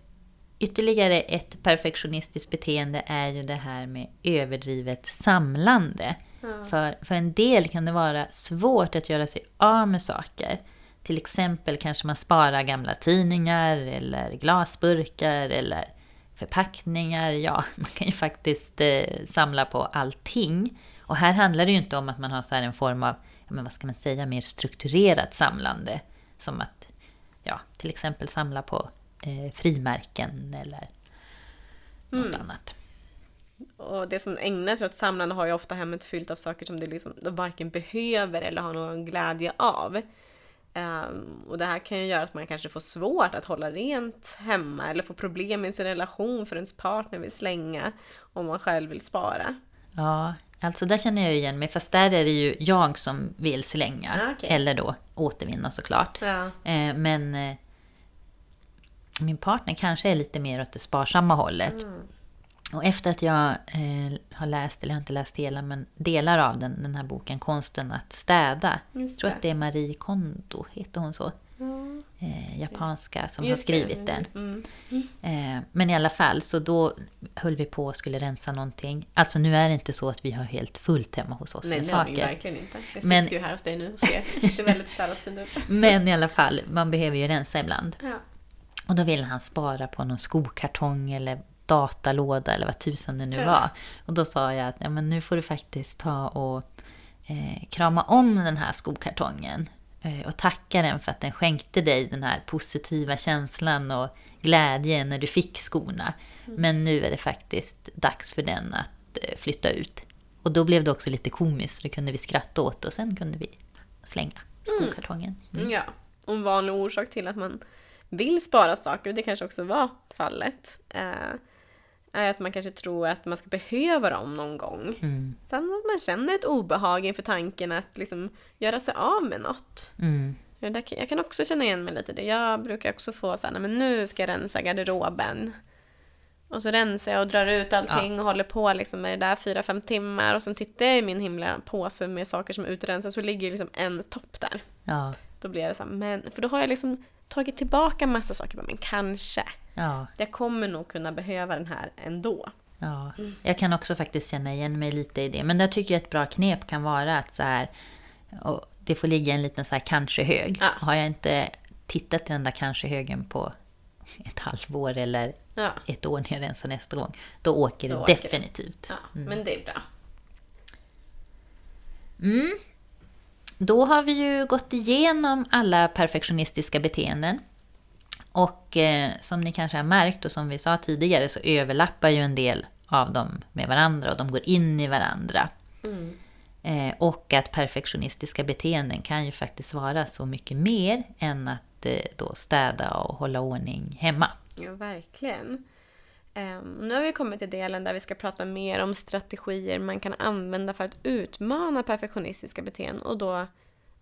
ytterligare ett perfektionistiskt beteende är ju det här med överdrivet samlande. För, för en del kan det vara svårt att göra sig av med saker. Till exempel kanske man sparar gamla tidningar eller glasburkar eller förpackningar. Ja, man kan ju faktiskt eh, samla på allting. Och här handlar det ju inte om att man har så en form av, ja, men vad ska man säga, mer strukturerat samlande. Som att, ja, till exempel samla på eh, frimärken eller något Mm. annat. Och det som ägnar sig åt samlande har ju ofta hemmet fyllt av saker som det liksom, de varken behöver eller har någon glädje av. Ehm, och det här kan ju göra att man kanske får svårt att hålla rent hemma eller får problem i sin relation för ens partner vill slänga om man själv vill spara. Ja, alltså där känner jag igen mig. Fast där är det ju jag som vill slänga. Ah, okej. Eller då återvinna såklart. Ja. Eh, men eh, min partner kanske är lite mer åt det sparsamma hållet. Mm. Och efter att jag eh, har läst, eller jag har inte läst hela, men delar av den, den här boken Konsten att städa. Jag tror det. att det är Marie Kondo, heter hon så? Ja. Eh, japanska som Just har det. skrivit den. Mm. Eh, men i alla fall, så då höll vi på och skulle rensa någonting. Alltså nu är det inte så att vi har helt fullt hemma hos oss Nej, med det ju saker. verkligen inte. Det Men- sitter ju här hos dig nu och ser, det ser väldigt städat fint ut. Men i alla fall, man behöver ju rensa ibland. Ja. Och då ville han spara på någon skokartong eller datalåda eller vad tusan det nu Ja. var. Och då sa jag att ja, men nu får du faktiskt ta och eh, krama om den här skokartongen. Eh, och tacka den för att den skänkte dig den här positiva känslan och glädjen när du fick skorna. Mm. Men nu är det faktiskt dags för den att eh, flytta ut. Och då blev det också lite komiskt, så det kunde vi skratta åt och sen kunde vi slänga skokartongen. Mm. Ja, och en vanlig orsak till att man vill spara saker, och det kanske också var fallet, eh, är att man kanske tror att man ska behöva dem någon gång. Mm. Sen att man känner ett obehag inför tanken att liksom göra sig av med något. Mm. Jag kan också känna igen mig lite i det. Jag brukar också få så här, "Nej, men nu ska jag rensa garderoben. Och så rensar jag och drar ut allting och håller på liksom med det där fyra, fem timmar. Och sen tittar jag i min himla påse med saker som är utrensade så ligger liksom en topp där. Ja, Då blir det så här, men, för då har jag liksom tagit tillbaka massa saker, men kanske. Ja. Jag kommer nog kunna behöva den här ändå. Ja, jag kan också faktiskt känna igen mig lite i det. Men där tycker jag ett bra knep kan vara att så här, och det får ligga en liten så här kanske-hög. Ja. Har jag inte tittat i den där kanske-högen på ett halvår eller Ja, ett år när jag rensar nästa gång, då åker det Då åker det. definitivt. ja men det är bra. Då har vi ju gått igenom alla perfektionistiska beteenden. Och eh, som ni kanske har märkt och som vi sa tidigare så överlappar ju en del av dem med varandra och de går in i varandra. Eh, och att perfektionistiska beteenden kan ju faktiskt vara så mycket mer än att eh, då städa och hålla ordning hemma. Ja, verkligen. Ehm, nu har vi kommit till delen där vi ska prata mer om strategier man kan använda för att utmana perfektionistiska beteenden och då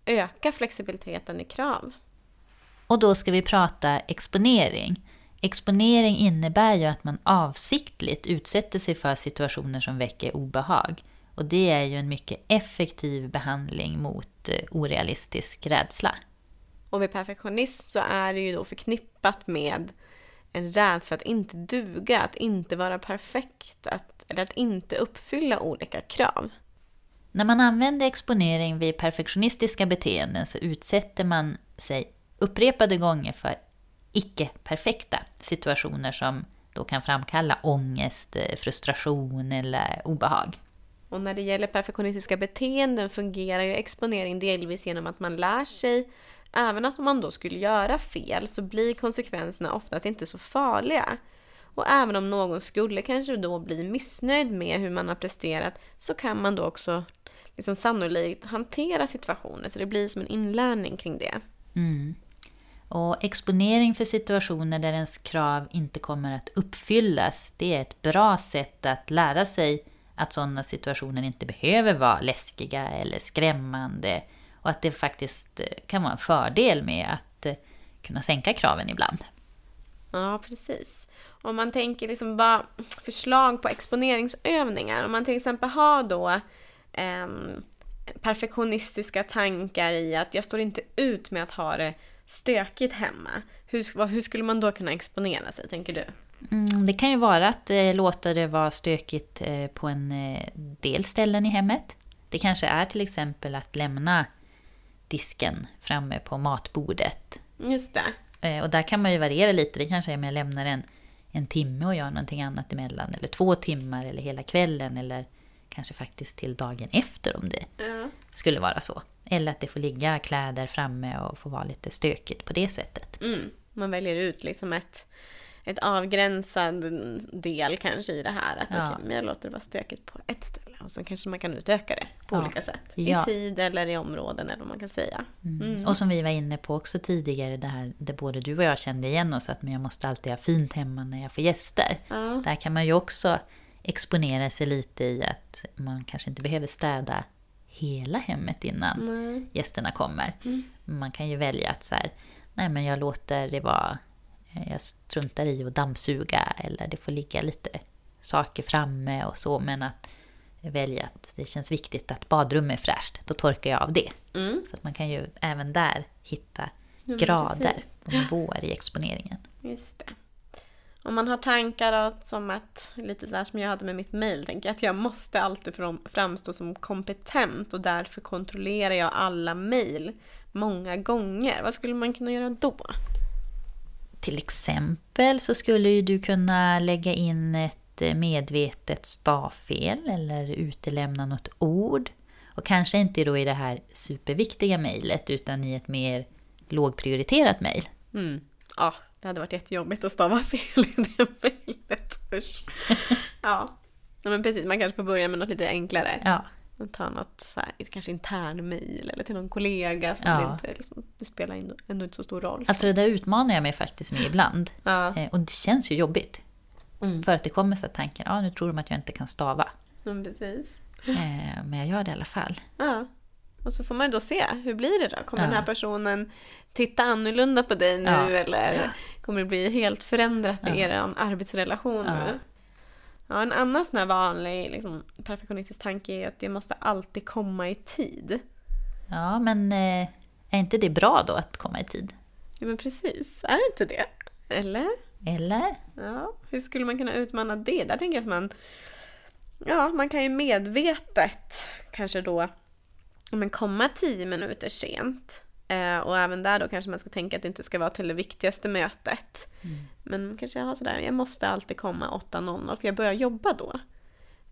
öka flexibiliteten i krav. Och då ska vi prata exponering. Exponering innebär ju att man avsiktligt utsätter sig för situationer som väcker obehag. Och det är ju en mycket effektiv behandling mot eh, orealistisk rädsla. Och vid perfektionism så är det ju då förknippat med en rädsla att inte duga, att inte vara perfekt, att, eller att inte uppfylla olika krav. När man använder exponering vid perfektionistiska beteenden så utsätter man sig upprepade gånger för icke-perfekta situationer som då kan framkalla ångest, eh, frustration eller obehag. Och när det gäller perfektionistiska beteenden fungerar ju exponering delvis genom att man lär sig Även att man då skulle göra fel så blir konsekvenserna oftast inte så farliga. Och även om någon skulle kanske då bli missnöjd med hur man har presterat så kan man då också liksom sannolikt hantera situationer så det blir som en inlärning kring det. Mm. Och exponering för situationer där ens krav inte kommer att uppfyllas, det är ett bra sätt att lära sig att sådana situationer inte behöver vara läskiga eller skrämmande. Och att det faktiskt eh, kan vara en fördel med att eh, kunna sänka kraven ibland. Ja, precis. Om man tänker liksom bara förslag på exponeringsövningar. Om man till exempel har då eh, perfektionistiska tankar i att jag står inte ut med att ha det stökigt hemma. Hur, hur skulle man då kunna exponera sig, tänker du? Mm, det kan ju vara att eh, låta det vara stökigt eh, på en eh, del ställen i hemmet. Det kanske är till exempel att lämna disken framme på matbordet. Just det. Eh, Och där kan man ju variera lite. Det kanske är om jag lämnar en, en timme och gör någonting annat emellan. Eller två timmar eller hela kvällen. Eller kanske faktiskt till dagen efter om det Ja. skulle vara så. Eller att det får ligga kläder framme och få vara lite stökigt på det sättet. Mm. Man väljer ut liksom ett, ett avgränsad del kanske i det här. Att Ja. okej, men jag låter det vara stökigt på ett ställe. Och sen kanske man kan utöka det på Ja. olika sätt. Ja. I tid eller i områden eller vad man kan säga. Mm. Och som vi var inne på också tidigare, det här där både du och jag kände igen oss, att men jag måste alltid ha fint hemma när jag får gäster. Ja. Där kan man ju också exponera sig lite i att man kanske inte behöver städa hela hemmet innan Nej. gästerna kommer. Man kan ju välja att så här, nej men jag låter det vara, jag struntar i att dammsuga eller det får ligga lite saker framme och så men att välja att det känns viktigt att badrummet är fräscht, då torkar jag av det. Mm. Så att man kan ju även där hitta Ja, grader precis. och nivåer i exponeringen. Just det. Om man har tankar då, som att, lite så här som jag hade med mitt mail, tänker jag att jag måste alltid fram- framstå som kompetent och därför kontrollerar jag alla mail många gånger. Vad skulle man kunna göra då? Till exempel så skulle ju du kunna lägga in ett eh, medvetet stavfel eller utelämna något ord. Och kanske inte då i det här superviktiga mejlet utan i ett mer lågprioriterat mejl. Mm. Ja, det hade varit jättejobbigt att stava fel i det mejlet. Usch. Ja. ja, men precis. Man kanske får börja med något lite enklare. Ja, Och ta något så här, kanske intern mejl eller till någon kollega som Ja. det inte liksom, det spelar ändå, ändå inte så stor roll. alltså det där utmanar jag mig faktiskt med ibland. ja, Eh, Och det känns ju jobbigt. Mm. För att det kommer så här tanken, ja nu tror de att jag inte kan stava. men precis. Eh, Men jag gör det i alla fall. Ja. Och så får man ju då se, hur blir det då? Kommer Ja. den här personen titta annorlunda på dig nu Ja. eller kommer det bli helt förändrat i Ja. er arbetsrelation Ja. nu? Ja, en annan sån här vanlig liksom, perfektionistisk tanke är att det måste alltid komma i tid. Ja, men eh, är inte det bra då att komma i tid? Ja, men precis. Är det inte det? Eller? Eller? Ja, hur skulle man kunna utmana det? Där tänker jag att man... Ja, man kan ju medvetet kanske då ja, men komma tio minuter sent. Eh, och även där då kanske man ska tänka att det inte ska vara till det viktigaste mötet. Men kanske ha sådär, jag måste alltid komma 8.00 för jag börjar jobba då.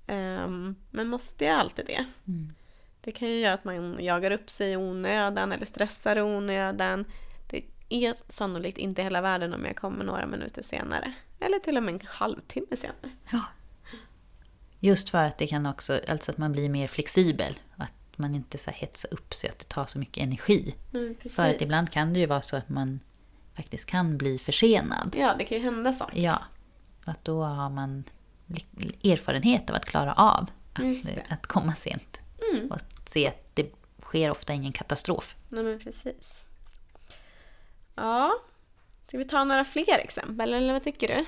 Ehm, men måste jag alltid det? Det kan ju göra att man jagar upp sig i onödan eller stressar i onödan. Det är sannolikt inte hela världen om jag kommer några minuter senare. Eller till och med en halvtimme senare. Ja. Just för att det kan också, alltså att man blir mer flexibel. Och att man inte så hetsar upp sig att det tar så mycket energi. Mm. För att ibland kan det ju vara så att man faktiskt kan bli försenad. Ja, det kan ju hända saker. Ja. Och att då har man erfarenhet av att klara av att, att komma sent. Mm. Och se att det sker ofta ingen katastrof. Nej, men precis. Ja. Ska vi ta några fler exempel, eller vad tycker du?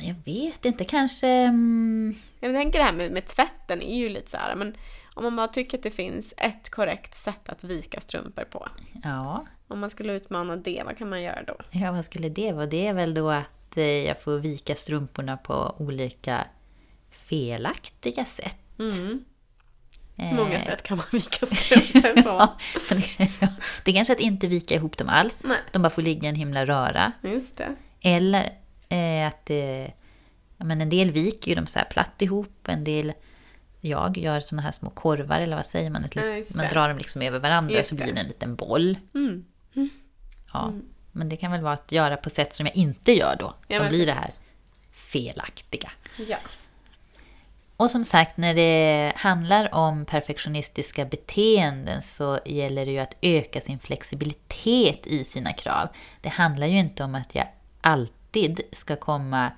Jag vet inte, kanske... mm, Jag tänker det här med, med tvätten är ju lite så här, men om man bara tycker att det finns ett korrekt sätt att vika strumpor på. Ja, Om man skulle utmana det, vad kan man göra då? Ja, vad skulle det vara? Det är väl då att eh, jag får vika strumporna på olika felaktiga sätt. Mm. Eh, Många sätt kan man vika strumpor på. ja, det- det är kanske att inte vika ihop dem alls. Nej. De bara får ligga i en himla röra. Just det. Eller eh, att eh, ja, men en del viker ju dem så här platt ihop. En del, jag gör såna här små korvar, eller vad säger man? Ett Ja, lit- man drar dem liksom över varandra Just så blir det. en liten boll. Mm. Ja, Men det kan väl vara att göra på sätt som jag inte gör då. Ja, som blir det här felaktiga. Ja. Och som sagt, när det handlar om perfektionistiska beteenden så gäller det ju att öka sin flexibilitet i sina krav. Det handlar ju inte om att jag alltid ska komma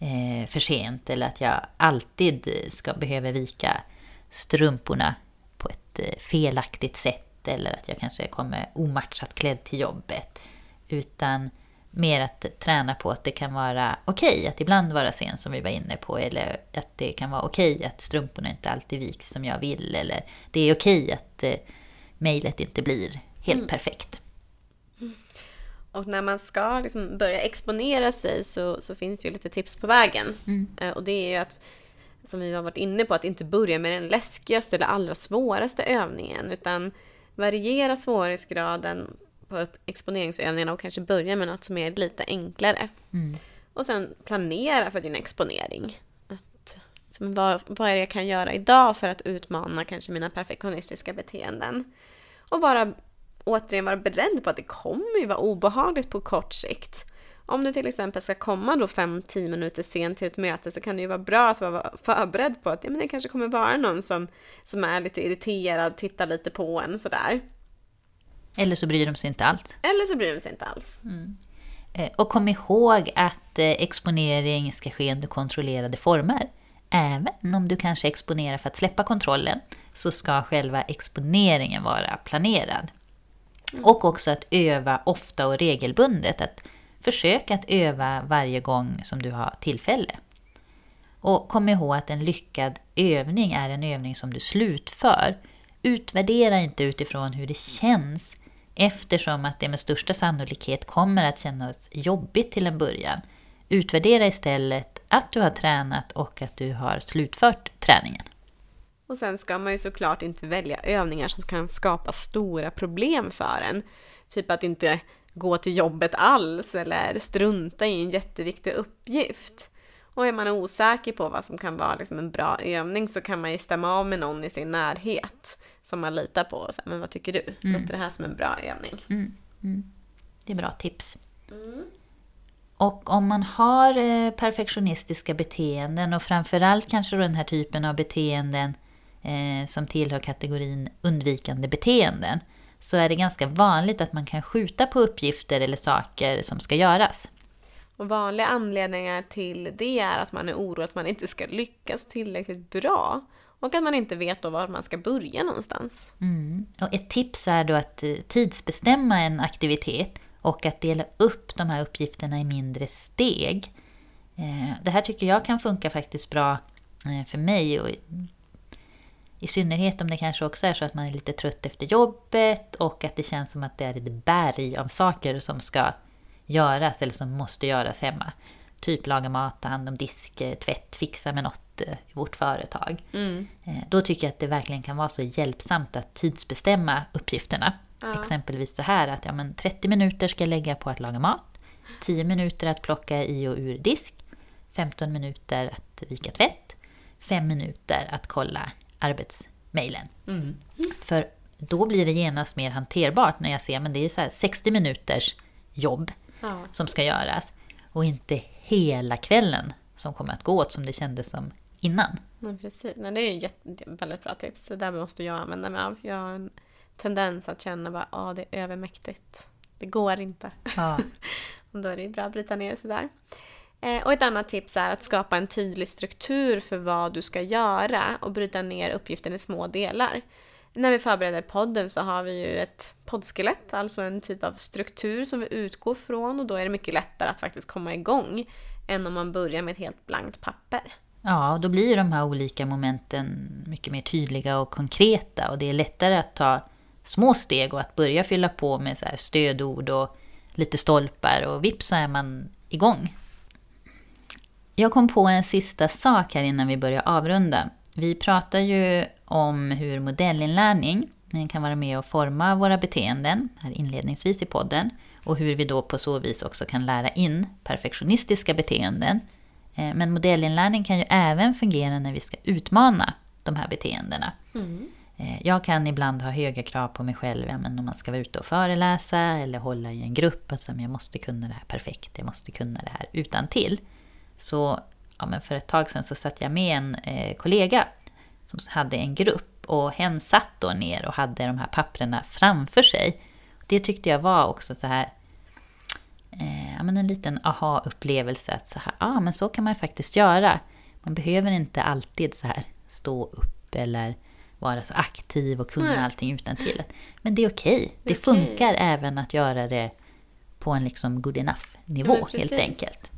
eh, för sent eller att jag alltid ska behöva vika strumporna på ett eh, felaktigt sätt eller att jag kanske kommer omatchat klädd till jobbet. Utan mer att träna på att det kan vara okej att ibland vara sen som vi var inne på. Eller att det kan vara okej att strumporna inte alltid viks som jag vill. Eller det är okej att eh, mejlet inte blir helt perfekt. Och när man ska liksom börja exponera sig så, så finns ju lite tips på vägen. Mm. Eh, Och det är ju att som vi har varit inne på, att inte börja med den läskigaste eller allra svåraste övningen, utan variera svårighetsgraden på exponeringsövningarna och kanske börja med något som är lite enklare. Mm. Och sen planera för din exponering. Att, liksom, vad, vad är det jag kan göra idag för att utmana kanske mina perfektionistiska beteenden? Och vara, återigen vara beredd på att det kommer ju vara obehagligt på kort sikt. Om du till exempel ska komma då 5-10 minuter sent till ett möte så kan det ju vara bra att vara förberedd på att ja, men det kanske kommer vara någon som, som är lite irriterad, tittar lite på en sådär. Eller så bryr de sig inte alls. Eller så bryr de sig inte alls. Mm. Och kom ihåg att eh, exponering ska ske under kontrollerade former. Även om du kanske exponerar för att släppa kontrollen så ska själva exponeringen vara planerad. Och också att öva ofta och regelbundet. Att försöka att öva varje gång som du har tillfälle. Och kom ihåg att en lyckad övning är en övning som du slutför. Utvärdera inte utifrån hur det känns eftersom att det med största sannolikhet kommer att kännas jobbigt till en början. Utvärdera istället att du har tränat och att du har slutfört träningen. Och sen ska man ju såklart inte välja övningar som kan skapa stora problem för en. Typ att inte gå till jobbet alls eller strunta i en jätteviktig uppgift. Och är man osäker på vad som kan vara liksom en bra övning så kan man ju stämma av med någon i sin närhet som man litar på. Och säga, men vad tycker du? Mm. Låter det här som en bra övning? Mm. Mm. Det är bra tips. Och om man har eh, perfektionistiska beteenden och framförallt kanske den här typen av beteenden eh, som tillhör kategorin undvikande beteenden så är det ganska vanligt att man kan skjuta på uppgifter eller saker som ska göras. Och vanliga anledningar till det är att man är orolig att man inte ska lyckas tillräckligt bra. Och att man inte vet då var man ska börja någonstans. Mm. Och ett tips är då att eh, tidsbestämma en aktivitet och att dela upp de här uppgifterna i mindre steg. Eh, det här tycker jag kan funka faktiskt bra eh, för mig. Och I synnerhet om det kanske också är så att man är lite trött efter jobbet och att det känns som att det är ett berg av saker som ska göras eller som måste göras hemma. Typ laga mat, ta hand om disk, tvätt, fixa med något i vårt företag. Mm. Då tycker jag att det verkligen kan vara så hjälpsamt att tidsbestämma uppgifterna. Ja. Exempelvis så här att ja, men 30 minuter ska jag lägga på att laga mat. 10 minuter att plocka i och ur disk. 15 minuter att vika tvätt. 5 minuter att kolla arbetsmailen. Mm. För då blir det genast mer hanterbart när jag ser att det är så 60 minuters jobb ja. som ska göras. Och inte hela kvällen som kommer att gå åt som det kändes som innan. Men precis, Nej, det är ett väldigt bra tips. Det där måste jag använda mig av. Jag har en tendens att känna att ah, det är övermäktigt. Det går inte. Ja. och då är det bra att bryta ner sådär. Eh, Eh, och ett annat tips är att skapa en tydlig struktur för vad du ska göra och bryta ner uppgiften i små delar. När vi förbereder podden så har vi ju ett poddskelett, alltså en typ av struktur som vi utgår från och då är det mycket lättare att faktiskt komma igång än om man börjar med ett helt blankt papper. Ja, och då blir de här olika momenten mycket mer tydliga och konkreta och det är lättare att ta små steg och att börja fylla på med så stödord och lite stolpar och vips så är man igång. Jag kom på en sista sak här innan vi börjar avrunda. Vi pratar ju om hur modellinlärning kan vara med och forma våra beteenden här inledningsvis i podden och hur vi då på så vis också kan lära in perfektionistiska beteenden. Eh, men modellinlärning kan ju även fungera när vi ska utmana de här beteendena. Mm. Jag kan ibland ha höga krav på mig själv, ja, men om man ska vara ute och föreläsa eller hålla i en grupp. Alltså, jag måste kunna det här perfekt, jag måste kunna det här utan till. Så ja, men för ett tag sedan så satt jag med en eh, kollega som hade en grupp och hen satt då ner och hade de här papprena framför sig. Det tyckte jag var också så här, eh, ja, men en liten aha-upplevelse att så här, ah, men så kan man faktiskt göra. Man behöver inte alltid så här stå upp eller vara så aktiv och kunna Nej. allting utan till. Men det är okej. Okay. Det okay. funkar även att göra det på en liksom good enough-nivå ja, helt enkelt.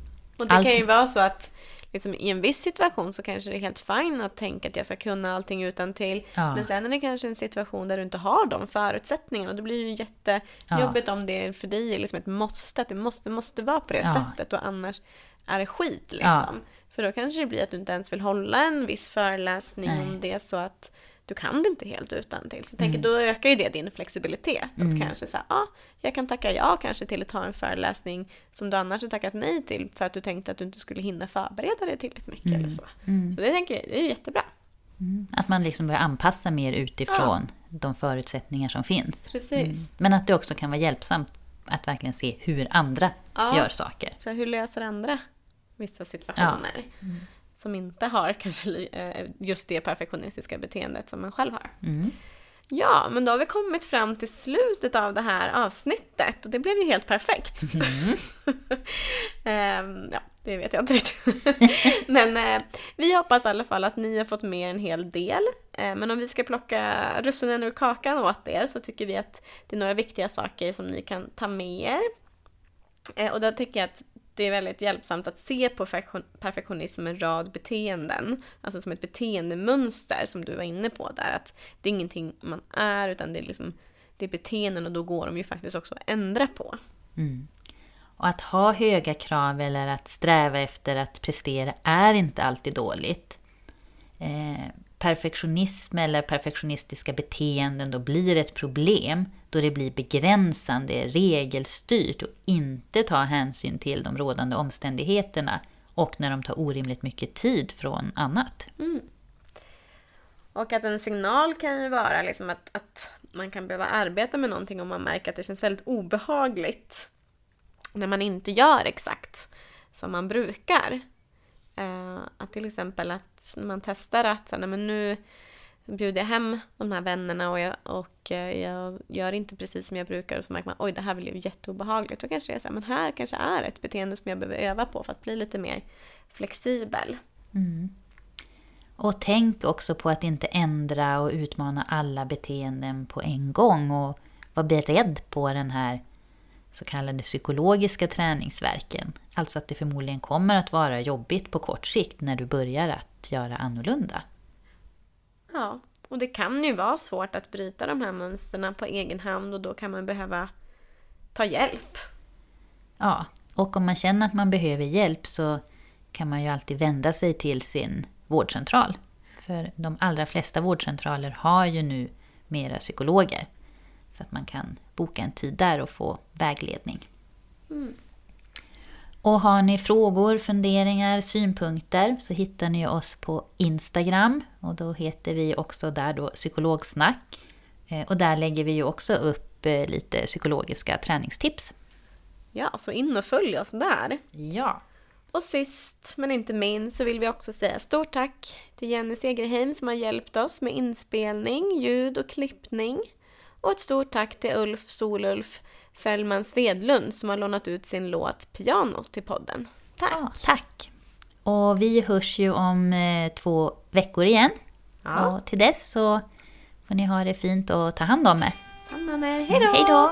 Och det Allt... kan ju vara så att liksom, i en viss situation så kanske det är helt fint att tänka att jag ska kunna allting utan till. Ja. Men sen är det kanske en situation där du inte har de förutsättningarna. Och då blir det ju jättejobbigt ja. om det för dig är liksom ett måste. Att det måste, måste vara på det ja. sättet och annars är det skit liksom. För då kanske det blir att du inte ens vill hålla en viss föreläsning Nej. om det är så att du kan det inte helt utan till. Så tänker, då ökar ju det din flexibilitet. Att kanske säga, ja, jag kan tacka ja kanske till att ta en föreläsning som du annars har tackat nej till för att du tänkte att du inte skulle hinna förbereda dig tillräckligt mycket eller så. Så det tänker jag, det är ju jättebra. Att man liksom börjar anpassa mer utifrån de förutsättningar som finns. Precis. Men att det också kan vara hjälpsamt att verkligen se hur andra Ja. gör saker. Så hur löser andra vissa situationer? Som inte har kanske eh, just det perfektionistiska beteendet som man själv har. Ja, men då har vi kommit fram till slutet av det här avsnittet och det blev ju helt perfekt. Ehm, ja, det vet jag inte riktigt. men eh, vi hoppas i alla fall att ni har fått med en hel del. Eh, men om vi ska plocka russinen ur kakan åt er så tycker vi att det är några viktiga saker som ni kan ta med er. Eh, Och då tycker jag att det är väldigt hjälpsamt att se på perfektionism som en rad beteenden. Alltså som ett beteendemönster som du var inne på där. Att det är ingenting man är utan det är, liksom, det är beteenden och då går de ju faktiskt också att ändra på. Mm. Och att ha höga krav eller att sträva efter att prestera är inte alltid dåligt. Eh, perfektionism eller perfektionistiska beteenden då blir ett problem då det blir begränsande, regelstyrt och inte tar hänsyn till de rådande omständigheterna och när de tar orimligt mycket tid från annat. Mm. Och att en signal kan ju vara liksom att, att man kan behöva arbeta med någonting om man märker att det känns väldigt obehagligt när man inte gör exakt som man brukar. Eh, att till exempel att man testar att så nej, men nu bjuder jag hem de här vännerna och, jag, och eh, jag gör inte precis som jag brukar och så märker man oj det här blev jätteobehagligt. Då kanske det är så här, men här kanske är ett beteende som jag behöver öva på för att bli lite mer flexibel. Mm. Och tänk också på att inte ändra och utmana alla beteenden på en gång och var beredd på den här så kallade psykologiska träningsverken. Alltså att det förmodligen kommer att vara jobbigt på kort sikt när du börjar att göra annorlunda. Ja, och det kan ju vara svårt att bryta de här mönstren på egen hand och då kan man behöva ta hjälp. Ja, och om man känner att man behöver hjälp så kan man ju alltid vända sig till sin vårdcentral. För de allra flesta vårdcentraler har ju nu mera psykologer. Att man kan boka en tid där och få vägledning. Och har ni frågor, funderingar, synpunkter så hittar ni oss på Instagram. Och då heter vi också där då psykologsnack. Eh, Och där lägger vi ju också upp eh, lite psykologiska träningstips. Ja, så in och följ oss där. Ja. Och sist men inte minst så vill vi också säga stort tack till Jenny Segerheim som har hjälpt oss med inspelning, ljud och klippning. Och ett stort tack till Ulf Solulf Fällman Svedlund som har lånat ut sin låt Piano till podden. Tack! Ja, tack. Och vi hörs ju om eh, två veckor igen. Ja. Och till dess så får ni ha det fint och ta hand om er. Hand om er. Hej då!